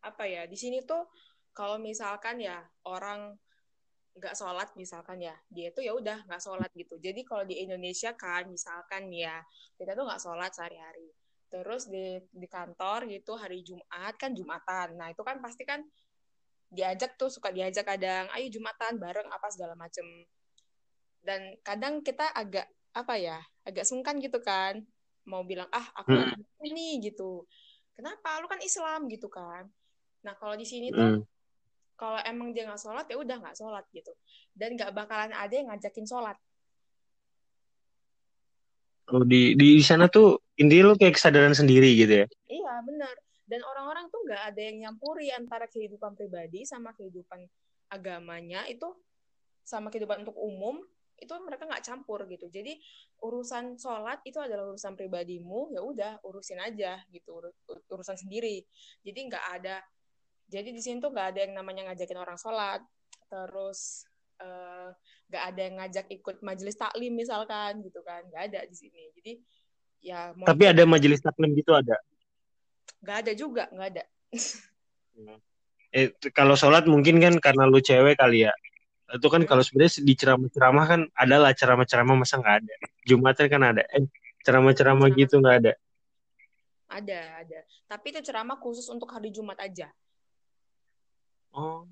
apa ya di sini tuh kalau misalkan ya orang nggak sholat misalkan ya dia tuh ya udah nggak sholat gitu. Jadi kalau di Indonesia kan misalkan ya kita tuh nggak sholat sehari-hari. Terus di di kantor gitu hari Jumat kan Jumatan. Nah itu kan pasti kan diajak tuh suka diajak kadang ayo Jumatan bareng apa segala macem. Dan kadang kita agak apa ya agak sungkan gitu kan. Mau bilang ah aku Hmm. ini gitu. Kenapa? Lu kan Islam gitu kan nah kalau di sini tuh Hmm. kalau emang dia nggak sholat ya udah nggak sholat gitu. Dan nggak bakalan ada yang ngajakin sholat. Oh, di, di sana tuh intinya lu kayak kesadaran sendiri gitu ya? Iya benar. Dan orang-orang tuh nggak ada yang nyampuri antara kehidupan pribadi sama kehidupan agamanya. Itu sama kehidupan untuk umum itu mereka nggak campur gitu. Jadi urusan sholat itu adalah urusan pribadimu ya udah urusin aja gitu ur- urusan sendiri. Jadi nggak ada jadi di sini tuh nggak ada yang namanya ngajakin orang sholat. Terus eh, nggak ada yang ngajak ikut majelis taklim misalkan gitu kan. Nggak ada di sini. Jadi ya mau tapi ada majelis taklim gitu ada? Nggak ada juga nggak ada. Eh kalau sholat mungkin kan karena lu cewek kali ya. Itu kan kalau sebenarnya di ceramah-ceramah kan ada lah ceramah-ceramah masa nggak ada? Jumatan kan ada. Eh ceramah-ceramah gitu nggak ada? Ada ada. Tapi itu ceramah khusus untuk hari Jumat aja oh.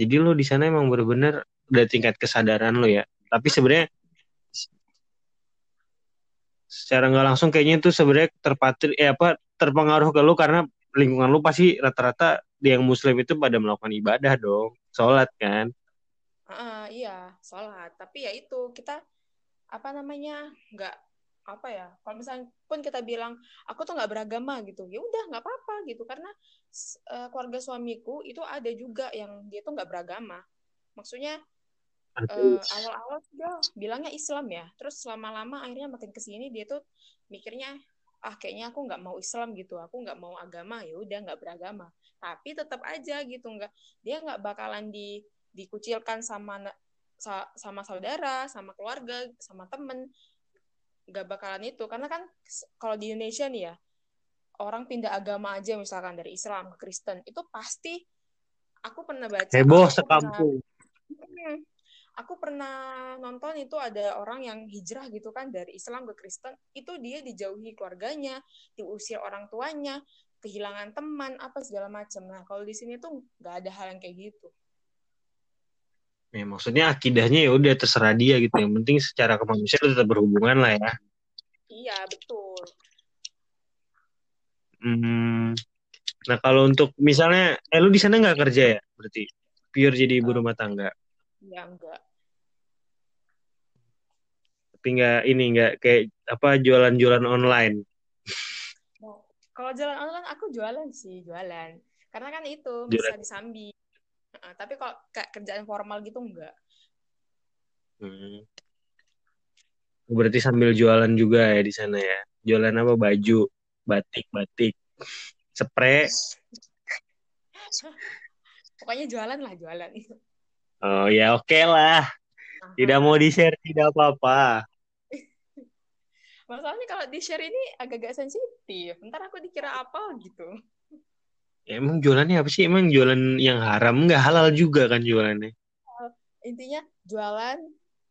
Jadi lu di sana emang bener-bener udah tingkat kesadaran lu ya? Tapi sebenarnya secara nggak langsung kayaknya itu sebenarnya terpatri eh apa terpengaruh ke lu karena lingkungan lu pasti rata-rata yang muslim itu pada melakukan ibadah dong sholat kan? Ah, iya sholat. Tapi ya itu kita apa namanya nggak apa ya kalau misalnya pun kita bilang aku tuh nggak beragama gitu ya udah nggak apa-apa gitu. Karena eh, keluarga suamiku itu ada juga yang dia tuh nggak beragama. Maksudnya eh, awal-awal dia bilangnya Islam ya. Terus lama-lama akhirnya makin ke sini dia tuh mikirnya ah kayaknya aku nggak mau Islam gitu. Aku nggak mau agama ya udah nggak beragama. Tapi tetap aja gitu nggak dia nggak bakalan di dikucilkan sama sama saudara sama keluarga sama temen nggak bakalan itu karena kan kalau di Indonesia nih ya orang pindah agama aja misalkan dari Islam ke Kristen itu pasti aku pernah baca heboh pernah- sekampung Hmm. Aku pernah nonton itu ada orang yang hijrah gitu kan dari Islam ke Kristen, itu dia dijauhi keluarganya, diusir orang tuanya, kehilangan teman, apa segala macam. Nah, kalau di sini tuh nggak ada hal yang kayak gitu. Ya maksudnya akidahnya ya udah terserah dia gitu yang penting secara kemanusiaan tetap berhubungan lah ya Iya, betul. Hmm. Nah kalau untuk misalnya, eh lu di sana nggak kerja ya? Berarti pure jadi ibu rumah tangga. Ya enggak. Tapi nggak ini nggak kayak apa jualan-jualan online. Kalau jalan online aku jualan sih, jualan. Karena kan itu Jualan. bisa disambi. Heeh, tapi kalau kayak kerjaan formal gitu enggak. Hmm. Berarti sambil jualan juga ya di sana ya. Jualan apa baju, batik-batik, spray. Pokoknya jualan lah, jualan. Oh ya oke lah. Tidak mau di-share tidak apa-apa. Masalahnya kalau di-share ini agak-agak sensitif. Ntar aku dikira apa gitu. Ya, emang jualannya apa sih? Emang jualan yang haram nggak halal juga kan jualannya? Intinya jualan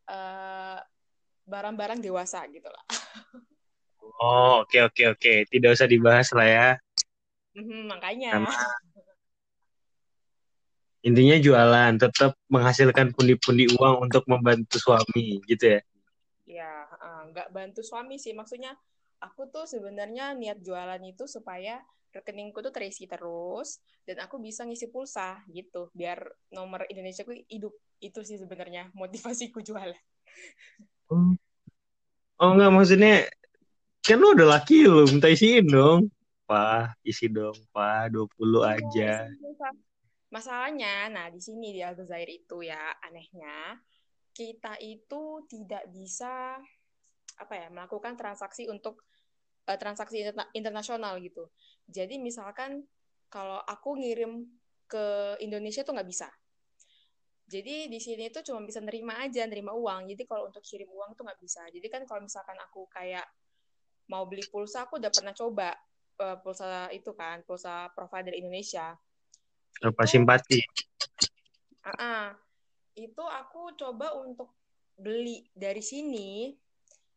eh, barang-barang dewasa gitu lah. Oh oke oke oke. Tidak usah dibahas lah ya. Mhm, makanya. Sama intinya jualan, tetap menghasilkan pundi-pundi uang untuk membantu suami gitu ya. Ya, eh, nggak bantu suami sih. Maksudnya aku tuh sebenarnya niat jualan itu supaya rekeningku tuh terisi terus dan aku bisa ngisi pulsa gitu. Biar nomor Indonesia ku hidup. Itu sih sebenarnya motivasiku jualan Oh, oh enggak maksudnya kan lu udah laki lu minta isiin dong. Pak, isi dong, Pak, 20 iya aja. masalahnya nah di sini di Aljazair itu ya anehnya kita itu tidak bisa apa ya melakukan transaksi untuk uh, transaksi interna internasional gitu jadi misalkan kalau aku ngirim ke Indonesia tuh nggak bisa jadi di sini tuh cuma bisa nerima aja, nerima uang. Jadi kalau untuk kirim uang tuh nggak bisa. Jadi kan kalau misalkan aku kayak mau beli pulsa, aku udah pernah coba uh, pulsa itu kan, pulsa provider Indonesia. Itu, simpati? uh -uh, itu aku coba untuk beli dari sini,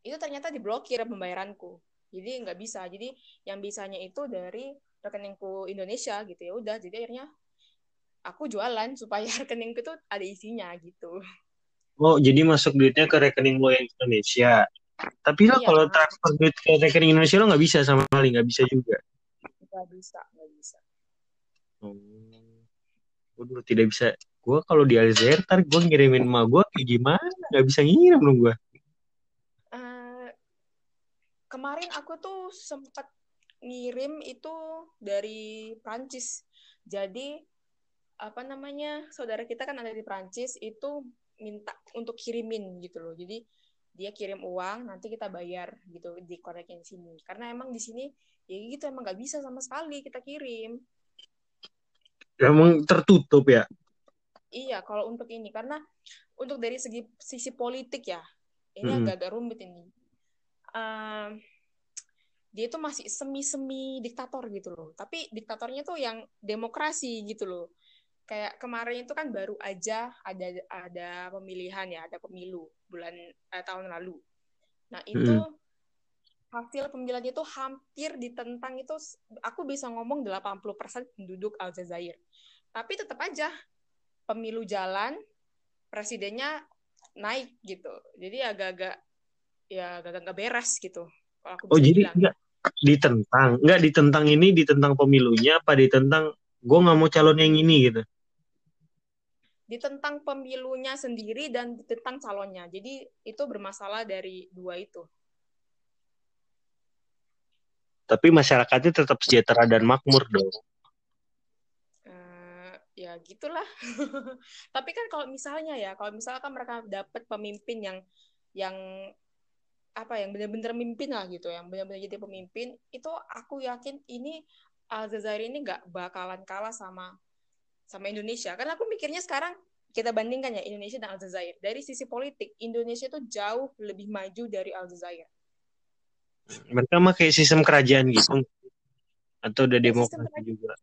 itu ternyata diblokir pembayaranku. Jadi nggak bisa. Jadi yang bisanya itu dari rekeningku Indonesia gitu ya udah. Jadi akhirnya aku jualan supaya rekeningku tuh ada isinya gitu. Oh, jadi masuk duitnya ke rekening lo yang Indonesia. Tapi lo Iya, kalau transfer duit ke rekening Indonesia lo nggak bisa sama sekali, nggak bisa juga. nggak bisa, nggak bisa. Oh, Waduh, tidak bisa. Gue kalau di Aljazair, ntar gue ngirimin emak gue kayak gimana? Nggak bisa ngirim dong gue. Kemarin aku tuh sempat ngirim itu dari Prancis. Jadi apa namanya saudara kita kan ada di Prancis itu minta untuk kirimin gitu loh. Jadi dia kirim uang nanti kita bayar gitu di konekin sini karena emang di sini ya gitu emang nggak bisa sama sekali kita kirim Emang tertutup ya? iya kalau untuk ini karena untuk dari segi sisi politik ya ini Mm-mm. agak-agak rumit ini dia itu masih semi-semi diktator gitu loh tapi diktatornya tuh yang demokrasi gitu loh kayak kemarin itu kan baru aja ada ada pemilihan ya ada pemilu bulan eh, tahun lalu nah itu Mm-mm. hasil pemilihan itu hampir ditentang itu aku bisa ngomong 80% penduduk Aljazair. Tapi tetap aja pemilu jalan, presidennya naik gitu. Jadi agak-agak ya agak-agak beres gitu. Kalau aku Oh, jadi bilang. nggak ditentang, nggak ditentang ini, ditentang pemilunya, apa ditentang gue nggak mau calon yang ini gitu? Ditentang pemilunya sendiri dan ditentang calonnya. Jadi itu bermasalah dari dua itu. Tapi masyarakatnya tetap sejahtera dan makmur dong. Eh, ya gitulah. Tapi kan kalau misalnya ya, kalau misalkan mereka dapat pemimpin yang yang apa yang benar-benar mimpin lah gitu, yang benar-benar jadi pemimpin, itu aku yakin ini Aljazair ini nggak bakalan kalah sama sama Indonesia. Karena aku mikirnya sekarang kita bandingkan ya Indonesia dan Aljazair. Dari sisi politik, Indonesia itu jauh lebih maju dari Aljazair. Mereka mah kayak sistem kerajaan gitu. Atau udah demokrasi juga.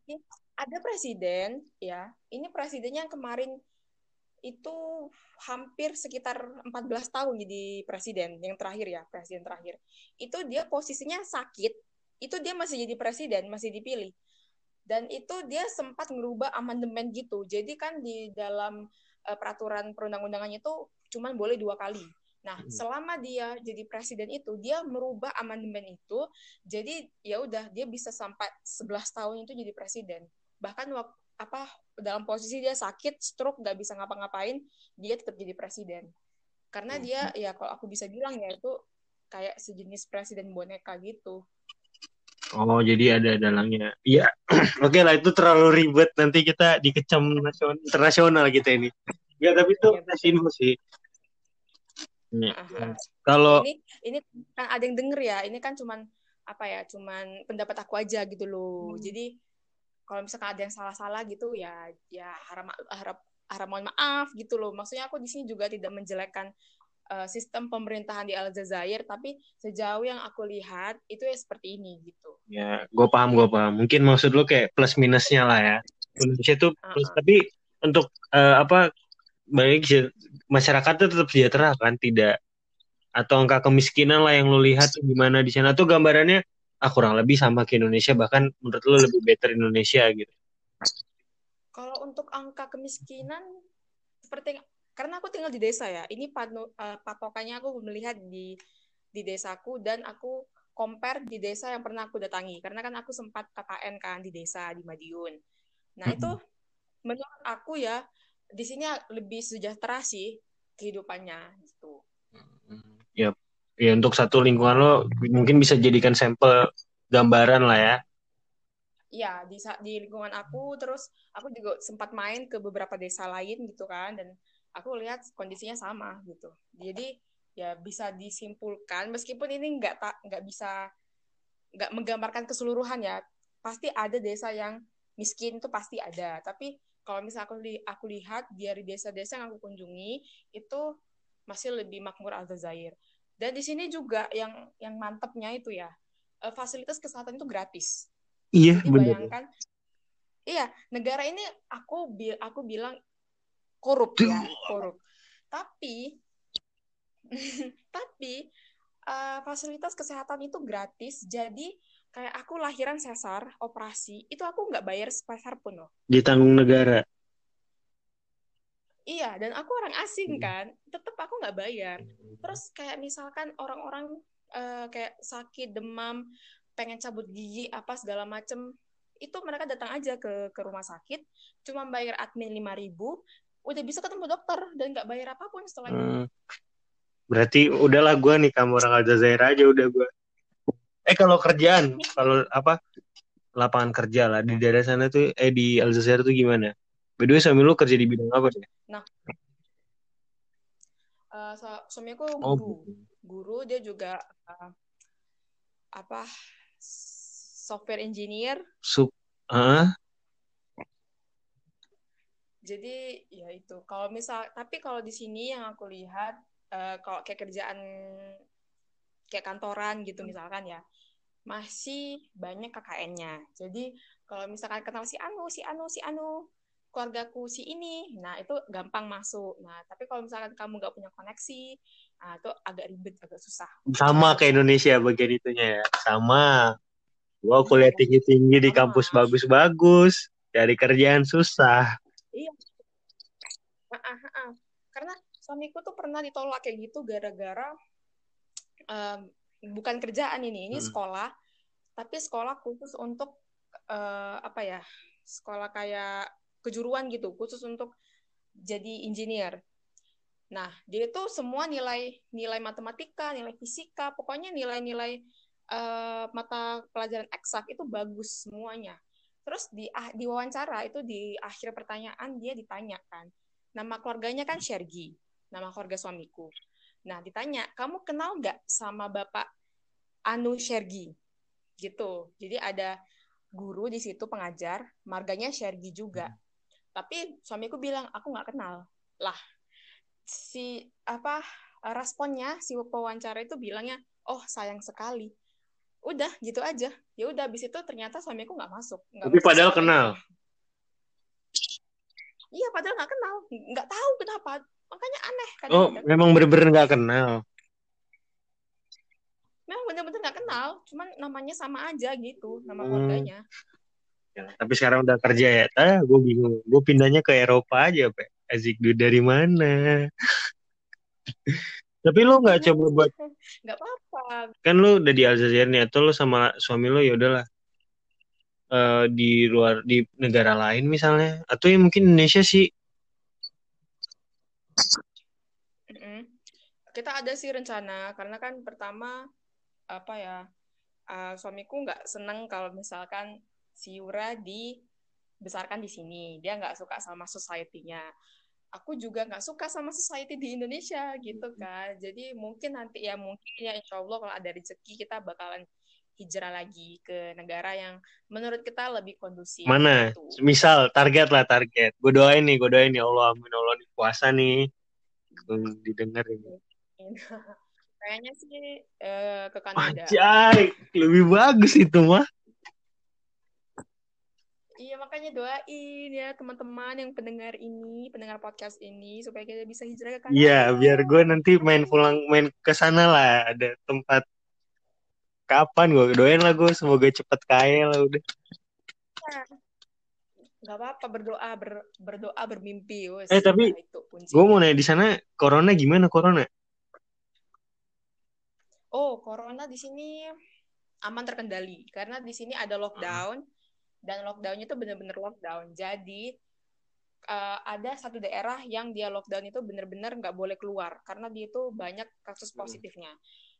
ada presiden ya ini presidennya yang kemarin itu hampir sekitar 14 tahun jadi presiden yang terakhir ya presiden terakhir. Itu dia posisinya sakit itu dia masih jadi presiden masih dipilih. Dan itu dia sempat merubah amandemen gitu. Jadi kan di dalam uh, peraturan perundang-undangannya itu cuman boleh dua kali. Nah, selama dia jadi presiden itu, dia merubah amandemen itu, jadi ya udah dia bisa sampai 11 tahun itu jadi presiden. Bahkan waktu apa dalam posisi dia sakit, stroke, nggak bisa ngapa-ngapain, dia tetap jadi presiden. Karena dia ya kalau aku bisa bilang ya itu kayak sejenis presiden boneka gitu. Oh, jadi ada dalangnya. Iya. Oke lah, itu terlalu ribet. Nanti kita dikecam nasional, internasional kita ini. Ya, tapi itu kasih info sih. Ya. Kalau Ini ini kan ada yang denger ya, ini kan cuman apa ya, cuman pendapat aku aja gitu loh. Jadi kalau misalkan ada yang salah-salah gitu ya ya harap harap arah mohon maaf gitu loh. Maksudnya aku di sini juga tidak menjelekkan uh, sistem pemerintahan di Aljazair tapi sejauh yang aku lihat itu ya seperti ini gitu. Ya gue paham gue paham. Mungkin maksud lo kayak plus minusnya lah ya. Indonesia tuh plus uh -uh. tapi untuk uh, apa baik masyarakat itu tetap sejahtera kan? Tidak atau angka kemiskinan lah yang lo lihat gimana di sana. Tuh gambarannya ah kurang lebih sama ke Indonesia bahkan menurut lo lebih better Indonesia gitu. Kalau untuk angka kemiskinan seperti karena aku tinggal di desa ya ini panu, uh, patokannya aku melihat di di desaku dan aku compare di desa yang pernah aku datangi. Karena kan aku sempat KKN kan di desa di Madiun. Nah mm -hmm. itu menurut aku ya di sini lebih sejahtera sih kehidupannya gitu. Ya ya untuk satu lingkungan lo mungkin bisa jadikan sampel gambaran lah ya. Iya di di lingkungan aku terus aku juga sempat main ke beberapa desa lain gitu kan dan aku lihat kondisinya sama gitu. Jadi ya bisa disimpulkan meskipun ini nggak tak nggak bisa nggak menggambarkan keseluruhan ya pasti ada desa yang miskin itu pasti ada. Tapi kalau misalnya aku li aku lihat dari desa-desa yang aku kunjungi itu masih lebih makmur Aljazair. Dan di sini juga yang yang mantapnya itu ya eh, fasilitas kesehatan itu gratis. Iya, Jadi bener. bayangkan Iya, negara ini aku aku bilang korup ya, korup. Tapi tapi uh, fasilitas kesehatan itu gratis. Jadi kayak aku lahiran sesar, operasi, itu aku nggak bayar sepeser pun loh. Ditanggung negara. Iya, dan aku orang asing hmm. kan, tetap aku nggak bayar. Terus kayak misalkan orang-orang uh, kayak sakit, demam, pengen cabut gigi apa segala macem, itu mereka datang aja ke ke rumah sakit, cuma bayar admin lima ribu, udah bisa ketemu dokter dan nggak bayar apa pun setelah itu. Hmm. Berarti udahlah gue nih kamu orang Aljazair aja udah gue. Eh kalau kerjaan, kalau apa lapangan kerja lah di daerah sana tuh, eh di Aljazair tuh gimana? By the way, suami lu kerja di bidang apa sih? Nah, uh, suami aku oh, guru. Oh. Guru dia juga uh, apa software engineer. Sup, uh? Jadi ya itu. Kalau misal, tapi kalau di sini yang aku lihat, uh, kalau kayak kerjaan kayak kantoran gitu misalkan ya, masih banyak KKN-nya. Jadi kalau misalkan kenal si Anu, si Anu, si Anu, keluargaku si ini, nah itu gampang masuk. Nah tapi kalau misalkan kamu nggak punya koneksi, nah itu agak ribet, agak susah. Sama ke Indonesia bagian itunya ya, sama. Gua kuliah tinggi-tinggi di kampus bagus-bagus, dari kerjaan susah. Iya. Ah, ah, ah. Karena suamiku tuh pernah ditolak kayak gitu gara-gara um, bukan kerjaan ini, ini hmm. sekolah, tapi sekolah khusus untuk uh, apa ya? Sekolah kayak kejuruan gitu khusus untuk jadi engineer. Nah, dia itu semua nilai nilai matematika, nilai fisika, pokoknya nilai-nilai uh, mata pelajaran eksak itu bagus semuanya. Terus di ah, di wawancara itu di akhir pertanyaan dia ditanyakan, nama keluarganya kan Shergi, nama keluarga suamiku. Nah, ditanya, kamu kenal nggak sama Bapak Anu Shergi? Gitu. Jadi ada guru di situ pengajar, marganya Shergi juga. Tapi suamiku bilang aku nggak kenal. Lah, si apa responnya si pewawancara itu bilangnya, oh sayang sekali. Udah gitu aja. Ya udah habis itu ternyata suamiku nggak masuk. Gak Tapi padahal kenal. Iya padahal nggak kenal, nggak tahu kenapa. Makanya aneh kan. Oh memang bener-bener nggak kenal. Memang bener-bener nggak kenal, cuman namanya sama aja gitu, nama hmm. keluarganya. Ya, tapi sekarang udah kerja ya, ah, gue bingung. Gue pindahnya ke Eropa aja, Pak. Azik dari mana? tapi lo nggak coba buat? Nggak apa-apa. Kan lo udah di Aljazair nih, atau lo sama suami lo ya udahlah uh, di luar di negara lain misalnya, atau ya mungkin Indonesia sih. Kita ada sih rencana, karena kan pertama apa ya, uh, suamiku nggak seneng kalau misalkan si Yura dibesarkan di sini. Dia nggak suka sama society-nya. Aku juga nggak suka sama society di Indonesia gitu kan. Jadi mungkin nanti ya mungkin ya insya Allah kalau ada rezeki kita bakalan hijrah lagi ke negara yang menurut kita lebih kondusif. Mana? gitu. Misal target lah target. Gue doain nih, gue doain ya Allah, amin Allah nih puasa nih. Hmm, didengar ini. Kayaknya sih eh, ke Kanada. Anjay, lebih bagus itu mah. Iya makanya doain ya teman-teman yang pendengar ini, pendengar podcast ini supaya kita bisa hijrah ke Kanada. Iya, biar gue nanti main pulang main ke sana lah, ada tempat kapan gue doain lah gue semoga cepet kaya lah udah. Gak apa-apa berdoa ber, berdoa bermimpi wes. Eh, tapi Nah. Gue mau nanya di sana corona gimana corona? Oh, corona di sini aman terkendali karena di sini ada lockdown dan lockdownnya itu benar-benar lockdown. Jadi eh, ada satu daerah yang dia lockdown itu benar-benar nggak boleh keluar karena dia itu banyak kasus positifnya.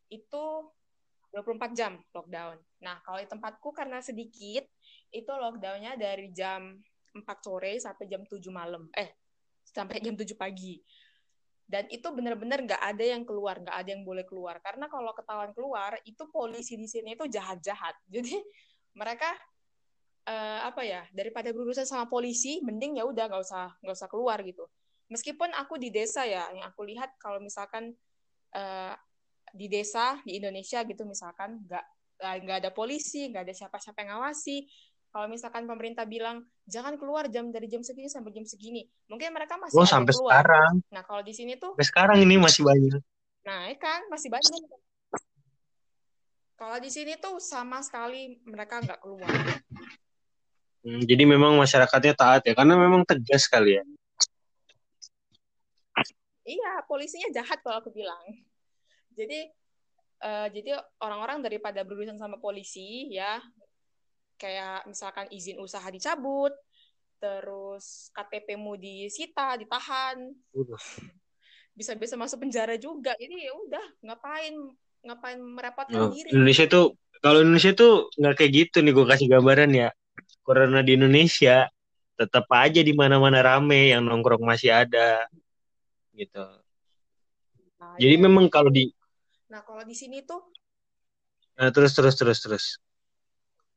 Itu 24 jam lockdown. Nah, kalau di tempatku karena sedikit, itu lockdownnya dari jam 4 sore sampai jam 7 malam. Eh, sampai jam 7 pagi dan itu benar-benar nggak ada yang keluar nggak ada yang boleh keluar karena kalau ketahuan keluar itu polisi di sini itu jahat-jahat jadi mereka eh, apa ya daripada berurusan sama polisi mending ya udah nggak usah nggak usah keluar gitu meskipun aku di desa ya yang aku lihat kalau misalkan eh, di desa di Indonesia gitu misalkan nggak nggak ada polisi nggak ada siapa-siapa yang ngawasi kalau misalkan pemerintah bilang jangan keluar jam dari jam segini sampai jam segini, mungkin mereka masih Oh sampai keluar. sekarang, Nah kalau di sini tuh, sampai sekarang ini masih banyak. nah ya kan masih banyak. Kalau di sini tuh sama sekali mereka nggak keluar. Hmm, jadi memang masyarakatnya taat ya, karena memang tegas kali ya. Iya, polisinya jahat kalau aku bilang. Jadi eh, jadi orang-orang daripada berurusan sama polisi ya kayak misalkan izin usaha dicabut, terus KTP-mu disita, ditahan, bisa-bisa masuk penjara juga. Jadi ya udah, ngapain ngapain merepotkan Oh, diri. Indonesia tuh, kalau Indonesia tuh nggak kayak gitu nih, gue kasih gambaran ya. Corona di Indonesia tetap aja di mana-mana rame, yang nongkrong masih ada, gitu. Nah, Jadi iya. memang kalau di, Nah, kalau di sini tuh nah, terus terus terus terus.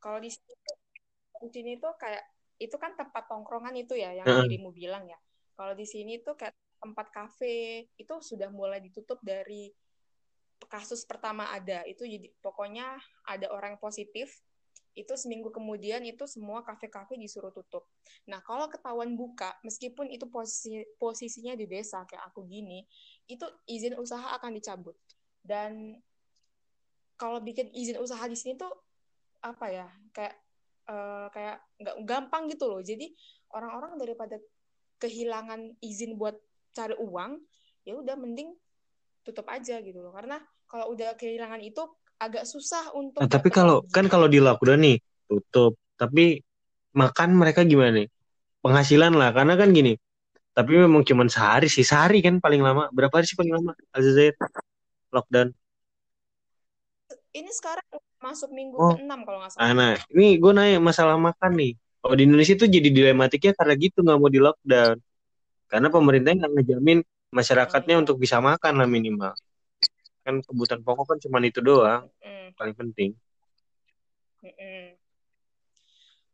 kalau di sini tuh, di sini tuh kayak itu kan tempat tongkrongan itu ya yang Heeh. dirimu bilang ya. Kalau di sini tuh kayak tempat kafe itu sudah mulai ditutup dari kasus pertama ada. Itu jadi pokoknya ada orang positif itu seminggu kemudian itu semua kafe-kafe disuruh tutup. Nah, kalau ketahuan buka, meskipun itu posisi posisinya di desa kayak aku gini, itu izin usaha akan dicabut. Dan kalau bikin izin usaha di sini tuh apa ya kayak eh, kayak nggak gampang gitu loh jadi orang-orang daripada kehilangan izin buat cari uang ya udah mending tutup aja gitu loh karena kalau udah kehilangan itu agak susah untuk Nah, tapi kalau kan kalau di lockdown nih tutup, tapi makan mereka gimana nih? Penghasilan lah, karena kan gini. Tapi memang cuma sehari sih, sehari kan paling lama. Berapa hari sih paling lama? Aljazair lockdown. ini sekarang masuk minggu Oh. ke-6 kalau nggak Ah, salah Nah, ini gue nanya masalah makan nih. Kalau di Indonesia tuh jadi dilematiknya karena gitu nggak mau di lockdown. Karena pemerintahnya nggak ngejamin masyarakatnya iya. untuk bisa makan lah minimal. Kan kebutuhan pokok kan cuma itu doang, Mm, paling penting.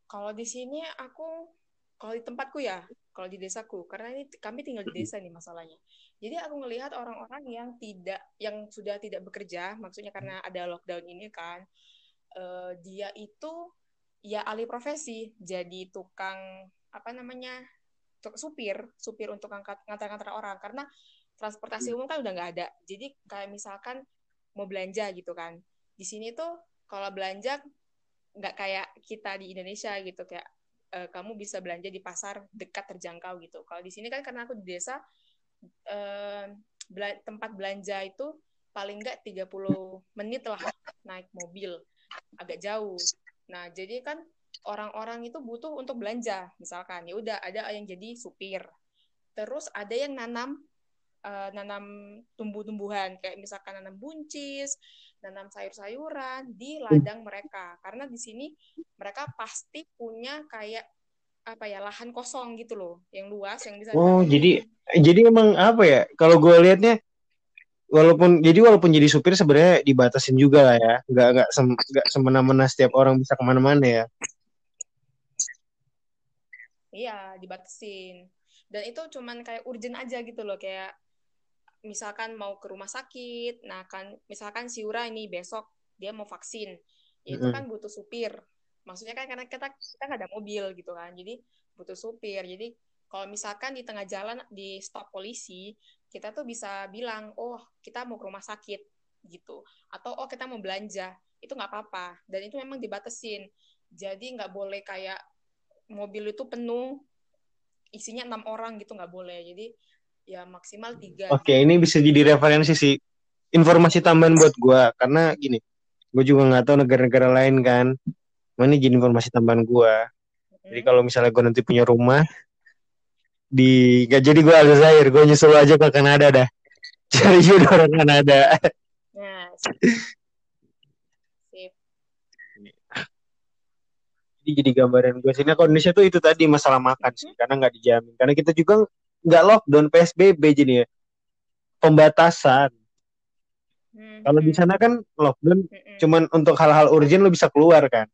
kalau di sini aku kalau di tempatku ya kalau di desaku karena ini kami tinggal di desa nih masalahnya. Jadi aku ngelihat orang-orang yang tidak yang sudah tidak bekerja maksudnya karena ada lockdown ini kan eh, dia itu ya alih profesi jadi tukang apa namanya tuk- supir supir untuk angkat ngantar-ngantar orang. Karena transportasi umum kan udah nggak ada. Jadi kayak misalkan mau belanja gitu kan. Di sini tuh kalau belanja nggak kayak kita di Indonesia gitu kayak eh, kamu bisa belanja di pasar dekat terjangkau gitu. Kalau di sini kan karena aku di desa eh, bela- tempat belanja itu paling nggak 30 menit lah naik mobil. Agak jauh. Nah jadi kan orang-orang itu butuh untuk belanja misalkan. Ya udah ada yang jadi supir. Terus ada yang nanam eh, nanam tumbuh-tumbuhan. Kayak misalkan nanam buncis nanam sayur-sayuran di ladang mereka. Karena di sini mereka pasti punya kayak apa ya lahan kosong gitu loh. Yang luas yang bisa Oh, jadi jadi emang apa ya? Kalau gue liatnya walaupun jadi walaupun jadi supir sebenarnya dibatasin juga lah ya. Nggak nggak sem, nggak semena-mena setiap orang bisa ke mana-mana ya. Iya dibatasin. Dan itu cuman kayak urgent aja gitu loh. Kayak misalkan mau ke rumah sakit nah kan misalkan si Ura ini besok dia mau vaksin ya itu Mm. kan butuh supir. Maksudnya kan karena kita kita nggak ada mobil gitu kan jadi butuh supir. Jadi kalau misalkan di tengah jalan di stop polisi kita tuh bisa bilang oh kita mau ke rumah sakit gitu. Atau oh kita mau belanja. Itu nggak apa-apa dan itu memang dibatasin. Jadi nggak boleh kayak mobil itu penuh isinya enam orang gitu nggak boleh. Jadi ya maksimal tiga. Oke ini bisa jadi referensi sih. Informasi tambahan buat gua karena gini gue juga nggak tahu negara-negara lain kan. Mana jadi informasi tambahan gua. Jadi kalau misalnya gue nanti punya rumah di gak jadi gue Aljazair gue nyusul aja ke Kanada dah. Cari jodoh orang Kanada. Nah sip. Jadi jadi gambaran gue sini kalau Indonesia tuh itu tadi masalah makan sih karena nggak dijamin. Karena kita juga nggak lockdown PSBB jadi ya pembatasan. Hmm, kalau di hmm, sana kan lockdown hmm, hmm. cuman untuk hal-hal urgent lo bisa keluar kan?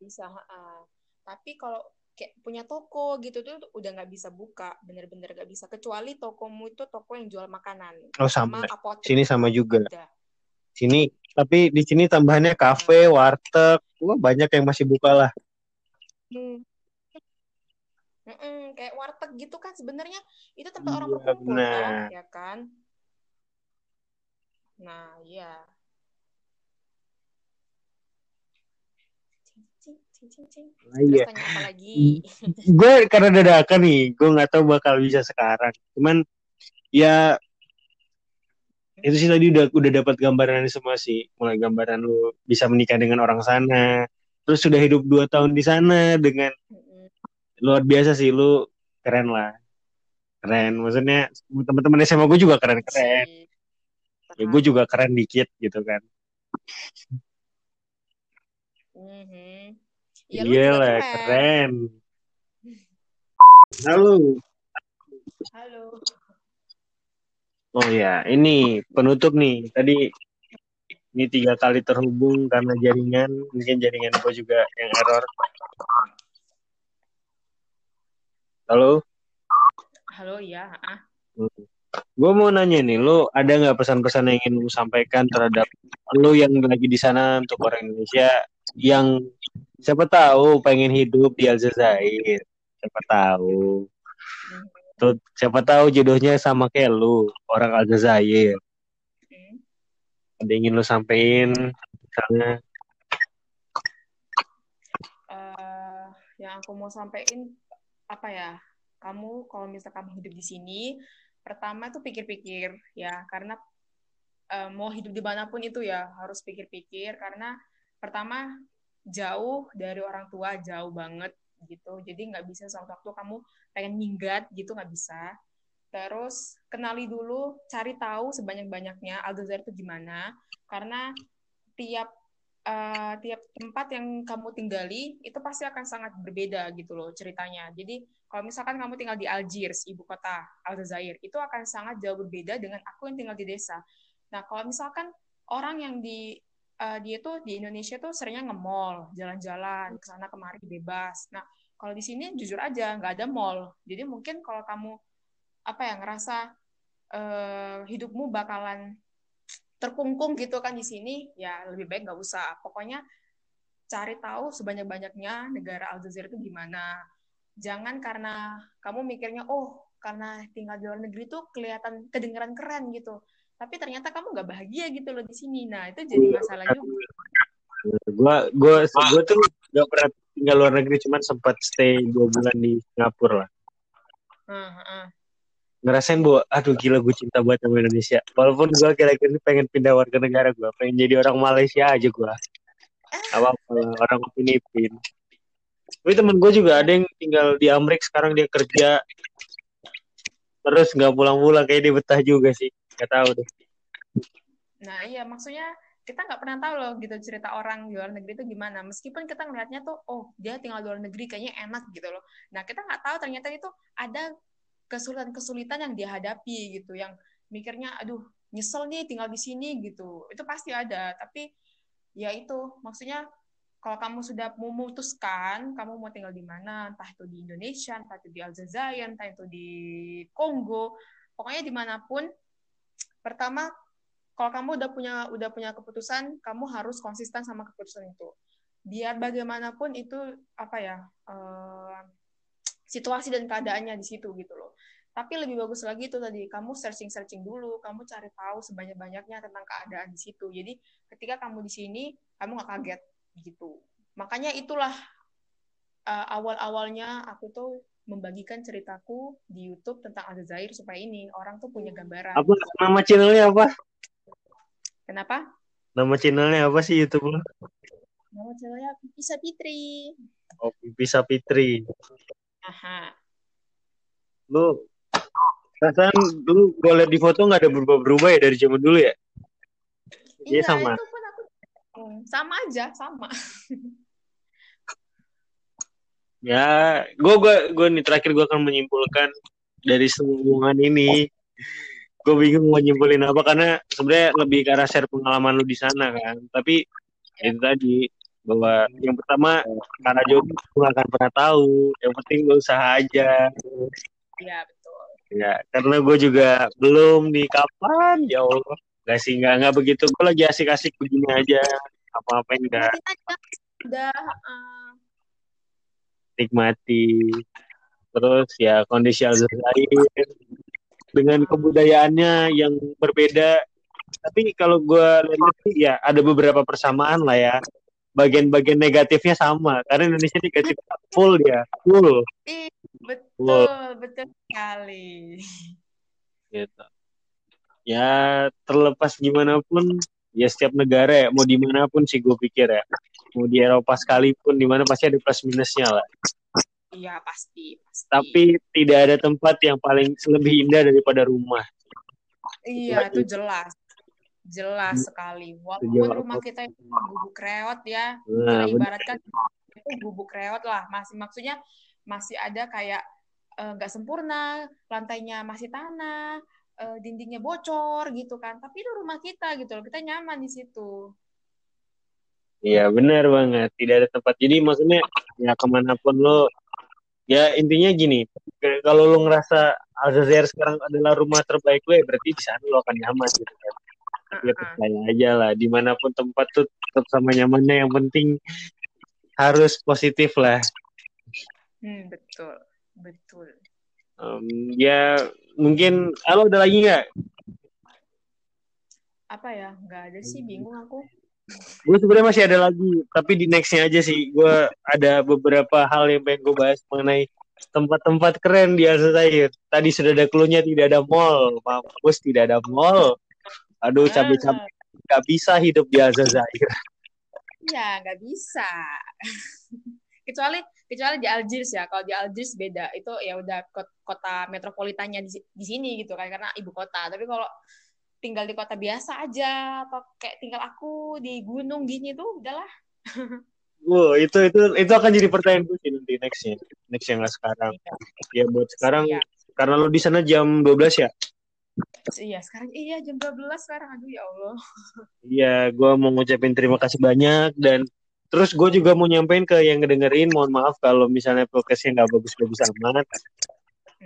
Bisa ha-ha. tapi kalau kayak punya toko gitu tuh udah nggak bisa buka bener-bener nggak bisa. Kecuali tokomu itu toko yang jual makanan. Oh sama. Apotek. Sini sama juga. Udah sini tapi di sini tambahannya kafe warteg. Wah banyak yang masih buka lah. Hmm. Mm-mm, kayak warteg gitu kan sebenarnya. Itu tempat orang Iya, berkumpul benar. toh, ya kan? Nah iya. Cing, cing, cing. Ah, terus iya. Tanya apa lagi? Gue karena dadakan nih gue nggak tahu bakal bisa sekarang. Cuman ya itu sih tadi udah udah dapat gambaran semua sih. Mulai gambaran lu bisa menikah dengan orang sana. Terus sudah hidup dua tahun di sana dengan. Luar biasa sih lu keren lah. Keren maksudnya teman-teman SMA gue juga keren keren ya gue juga keren dikit gitu kan. Mhm. Ya lu iya lah keren. keren. Halo. Halo. oh ya ini penutup nih. Tadi ini tiga kali terhubung karena jaringan. Mungkin jaringan gue juga yang error halo Halo ya. Ah. gue mau nanya nih lu ada nggak pesan-pesan yang ingin lu sampaikan terhadap lu yang lagi di sana untuk orang Indonesia yang siapa tahu pengen hidup di Aljazair siapa tahu tuh siapa tahu jodohnya sama kayak lu orang Aljazair Hmm. ada yang ingin lu sampein misalnya Eh, yang aku mau sampaikan apa ya? Kamu kalau misalnya kamu hidup di sini, pertama tuh pikir-pikir ya, karena eh, mau hidup di mana pun itu ya harus pikir-pikir karena pertama jauh dari orang tua jauh banget gitu, jadi nggak bisa sewaktu-waktu kamu pengen minggat gitu nggak bisa. Terus kenali dulu, cari tahu sebanyak-banyaknya Aljazair itu gimana, karena tiap eh, tiap tempat yang kamu tinggali itu pasti akan sangat berbeda gitu loh ceritanya. Jadi kalau misalkan kamu tinggal di Algiers, ibu kota Aljazair, itu akan sangat jauh berbeda dengan aku yang tinggal di desa. Nah, kalau misalkan orang yang di eh, dia tuh di Indonesia tuh seringnya nge-mall, jalan-jalan ke sana kemari bebas. Nah, kalau di sini jujur aja nggak ada mall. Jadi mungkin kalau kamu apa ya ngerasa eh, hidupmu bakalan terkungkung gitu kan di sini, ya lebih baik nggak usah. Pokoknya cari tahu sebanyak-banyaknya negara Aljazair itu gimana. Jangan karena kamu mikirnya, oh karena tinggal di luar negeri tuh kelihatan kedengeran keren gitu. Tapi ternyata kamu nggak bahagia gitu loh di sini. Nah itu jadi masalah juga. gue gue gue tuh gak pernah tinggal luar negeri cuman sempat stay dua bulan di Singapura lah heeh. Ngerasain bahwa aduh gila gue cinta banget sama Indonesia. Walaupun gue kira-kira pengen pindah warga negara gue pengen jadi orang Malaysia aja gue apa orang Filipin. Tapi temen gue juga ada yang tinggal di Amerika sekarang dia kerja. Terus nggak pulang-pulang kayak dia betah juga sih. Nggak tahu deh. Nah iya maksudnya kita nggak pernah tahu loh gitu cerita orang di luar negeri itu gimana. Meskipun kita ngelihatnya tuh, oh dia tinggal di luar negeri kayaknya enak gitu loh. Nah kita nggak tahu ternyata itu ada kesulitan-kesulitan yang dia hadapi gitu yang mikirnya aduh nyesel nih tinggal di sini gitu. Itu pasti ada tapi ya itu maksudnya kalau kamu sudah memutuskan kamu mau tinggal di mana entah itu di Indonesia entah itu di Aljazair entah itu di Kongo pokoknya di mana pun pertama kalau kamu udah punya udah punya keputusan kamu harus konsisten sama keputusan itu. Biar bagaimanapun itu apa ya uh, situasi dan keadaannya di situ gitu loh tapi lebih bagus lagi itu tadi kamu searching searching dulu kamu cari tahu sebanyak banyaknya tentang keadaan di situ jadi ketika kamu di sini kamu nggak kaget gitu makanya itulah uh, awal awalnya aku tuh membagikan ceritaku di YouTube tentang Aljazair supaya ini orang tuh punya gambaran. Apa nama channelnya apa? Kenapa? Nama channelnya apa sih YouTube lo? Nama channelnya Pipisa Fitri. Oh, Pipisa Fitri. Aha. Lu perasaan dulu gue liat di foto nggak ada berubah-berubah ya dari zaman dulu ya? Iya, sama. Itu pun aku hmm, sama aja, sama. ya, gue gue gue nih terakhir gue akan menyimpulkan dari semua hubungan ini. Gue bingung mau nyimpulin apa karena sebenarnya lebih ke arah share pengalaman lu di sana kan. Tapi ya. itu tadi bahwa yang pertama karena jodoh gue akan pernah tahu. Yang penting gue usaha aja. Iya betul. Ya, karena gue juga belum nih kapan ya Allah Gak sih, gak, gak begitu. Gue lagi asik-asik begini aja. Apa-apa enggak. Udah uh... nikmati. Terus ya kondisi Aljazair dengan kebudayaannya yang berbeda. Tapi kalau gue lihat ya ada beberapa persamaan lah ya. Bagian-bagian negatifnya sama. Karena Indonesia negatif full ya, full. Betul, full. betul sekali. Gitu. Ya terlepas gimana pun ya setiap negara ya mau di mana pun sih gue pikir ya. Mau di Eropa sekalipun di mana pasti ada plus minusnya lah. Iya pasti, pasti. Tapi tidak ada tempat yang paling lebih indah daripada rumah. Iya itu jelas. Jelas hmm. sekali. Walaupun rumah kita itu gubuk reot ya. Nah, ibaratkan itu gubuk reot lah. Masih maksudnya masih ada kayak eh, nggak uh, sempurna lantainya masih tanah uh, dindingnya bocor gitu kan. Tapi itu rumah kita gitu loh kita nyaman di situ. Iya benar banget. Tidak ada tempat. Jadi maksudnya ya ke mana pun lo ya intinya gini kalau lo ngerasa Aljazair sekarang adalah rumah terbaik lo ya berarti di sana lo akan nyaman gitu kan. Ya percaya aja lah di mana pun tempat tuh tetap sama nyamannya yang penting harus positif lah hmm, betul betul. Um, ya mungkin halo ada lagi nggak? Apa ya? Nggak ada sih bingung aku. Gue sebenarnya masih ada lagi tapi di nextnya aja sih. Gue ada beberapa hal yang pengen gue bahas mengenai tempat-tempat keren di Aljazair tadi sudah ada klunya tidak ada mall. Mampus tidak ada mall. Aduh ah. cabai-cabai. Nggak bisa hidup di Aljazair ya nggak bisa. Kecuali kecuali di Algiers ya kalau di Algiers beda itu ya udah kota metropolitannya di, di sini gitu kan karena ibu kota tapi kalau tinggal di kota biasa aja atau kayak tinggal aku di gunung gini tuh udahlah Wow, itu itu itu akan jadi pertanyaan gue sih nanti nextnya, next yang nggak sekarang. Iya. Ya buat sekarang, iya. karena lo di sana jam 12 ya? Iya, sekarang iya jam 12 sekarang. Aduh ya Allah. Iya, gue mau ngucapin terima kasih banyak dan Terus gue juga mau nyampein ke yang ngedengerin, mohon maaf kalau misalnya podcastnya nggak bagus-bagus amat.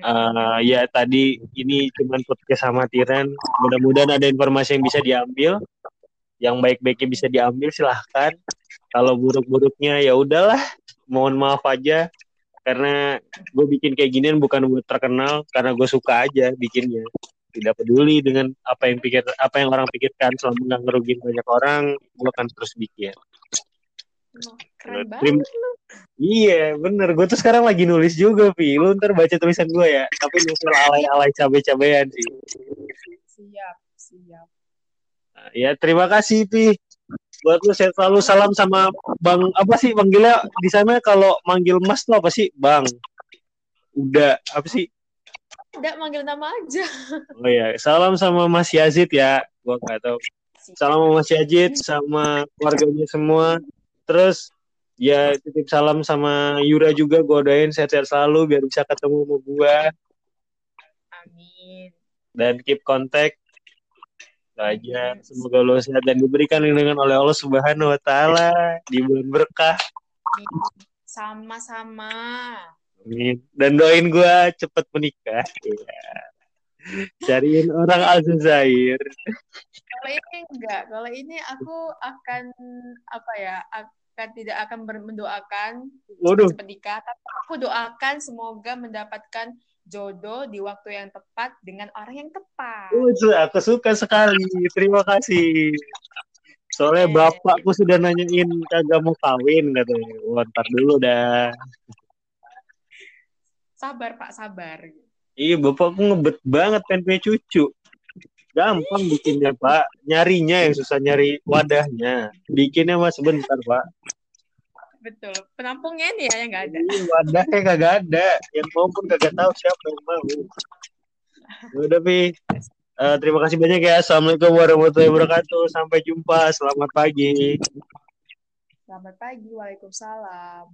Uh, ya tadi ini cuma podcast amatiran. Mudah-mudahan ada informasi yang bisa diambil, yang baik-baiknya bisa diambil silahkan. Kalau buruk-buruknya ya udahlah, mohon maaf aja. Karena gue bikin kayak ginian bukan buat terkenal, karena gue suka aja bikinnya. Tidak peduli dengan apa yang pikir, apa yang orang pikirkan selama nggak ngerugin banyak orang, gue akan terus bikin keren banget lu. Iya, bener. Gue tuh sekarang lagi nulis juga, Pi. Lu ntar baca tulisan gue ya. Tapi nulis alay-alay cabe-cabean sih. Siap, siap. Nah, ya, terima kasih, Pi. Buat lu saya selalu salam sama Bang apa sih manggilnya di sana kalau manggil Mas tuh apa sih? Bang. Udah, apa sih? Udah manggil nama aja. Oh iya, salam sama Mas Yazid ya. Gua nggak tahu. Salam sama Mas Yazid sama keluarganya semua. Terus ya titip salam sama Yura juga gue doain sehat-sehat selalu biar bisa ketemu sama gue. Amin. Dan keep contact aja. Semoga lo sehat dan diberikan dengan oleh Allah Subhanahu wa taala di bulan berkah. Sama-sama. Amin. Dan doain gue cepet menikah. Ya. Cariin orang Aljazair. Kalau ini enggak, kalau ini aku akan apa ya, akan tidak akan mendoakan Waduh. cepet nikah, tapi aku doakan semoga mendapatkan jodoh di waktu yang tepat dengan orang yang tepat. Uh, aku suka sekali. Terima kasih. Soalnya okay. bapakku sudah nanyain kagak mau kawin katanya. Wah, ntar dulu dah. Sabar Pak, sabar. Iya, bapakku ngebet banget pengen punya cucu. Gampang bikinnya Pak. Nyarinya yang susah nyari wadahnya. Bikinnya mas sebentar Pak. Betul. Penampungnya nih ya yang nggak ada. Iya, wadahnya kagak ada. Yang mau pun kagak tahu siapa yang mau. Ya udah pi. Uh, terima kasih banyak ya. Assalamualaikum warahmatullahi wabarakatuh. Sampai jumpa. Selamat pagi. Selamat pagi. Waalaikumsalam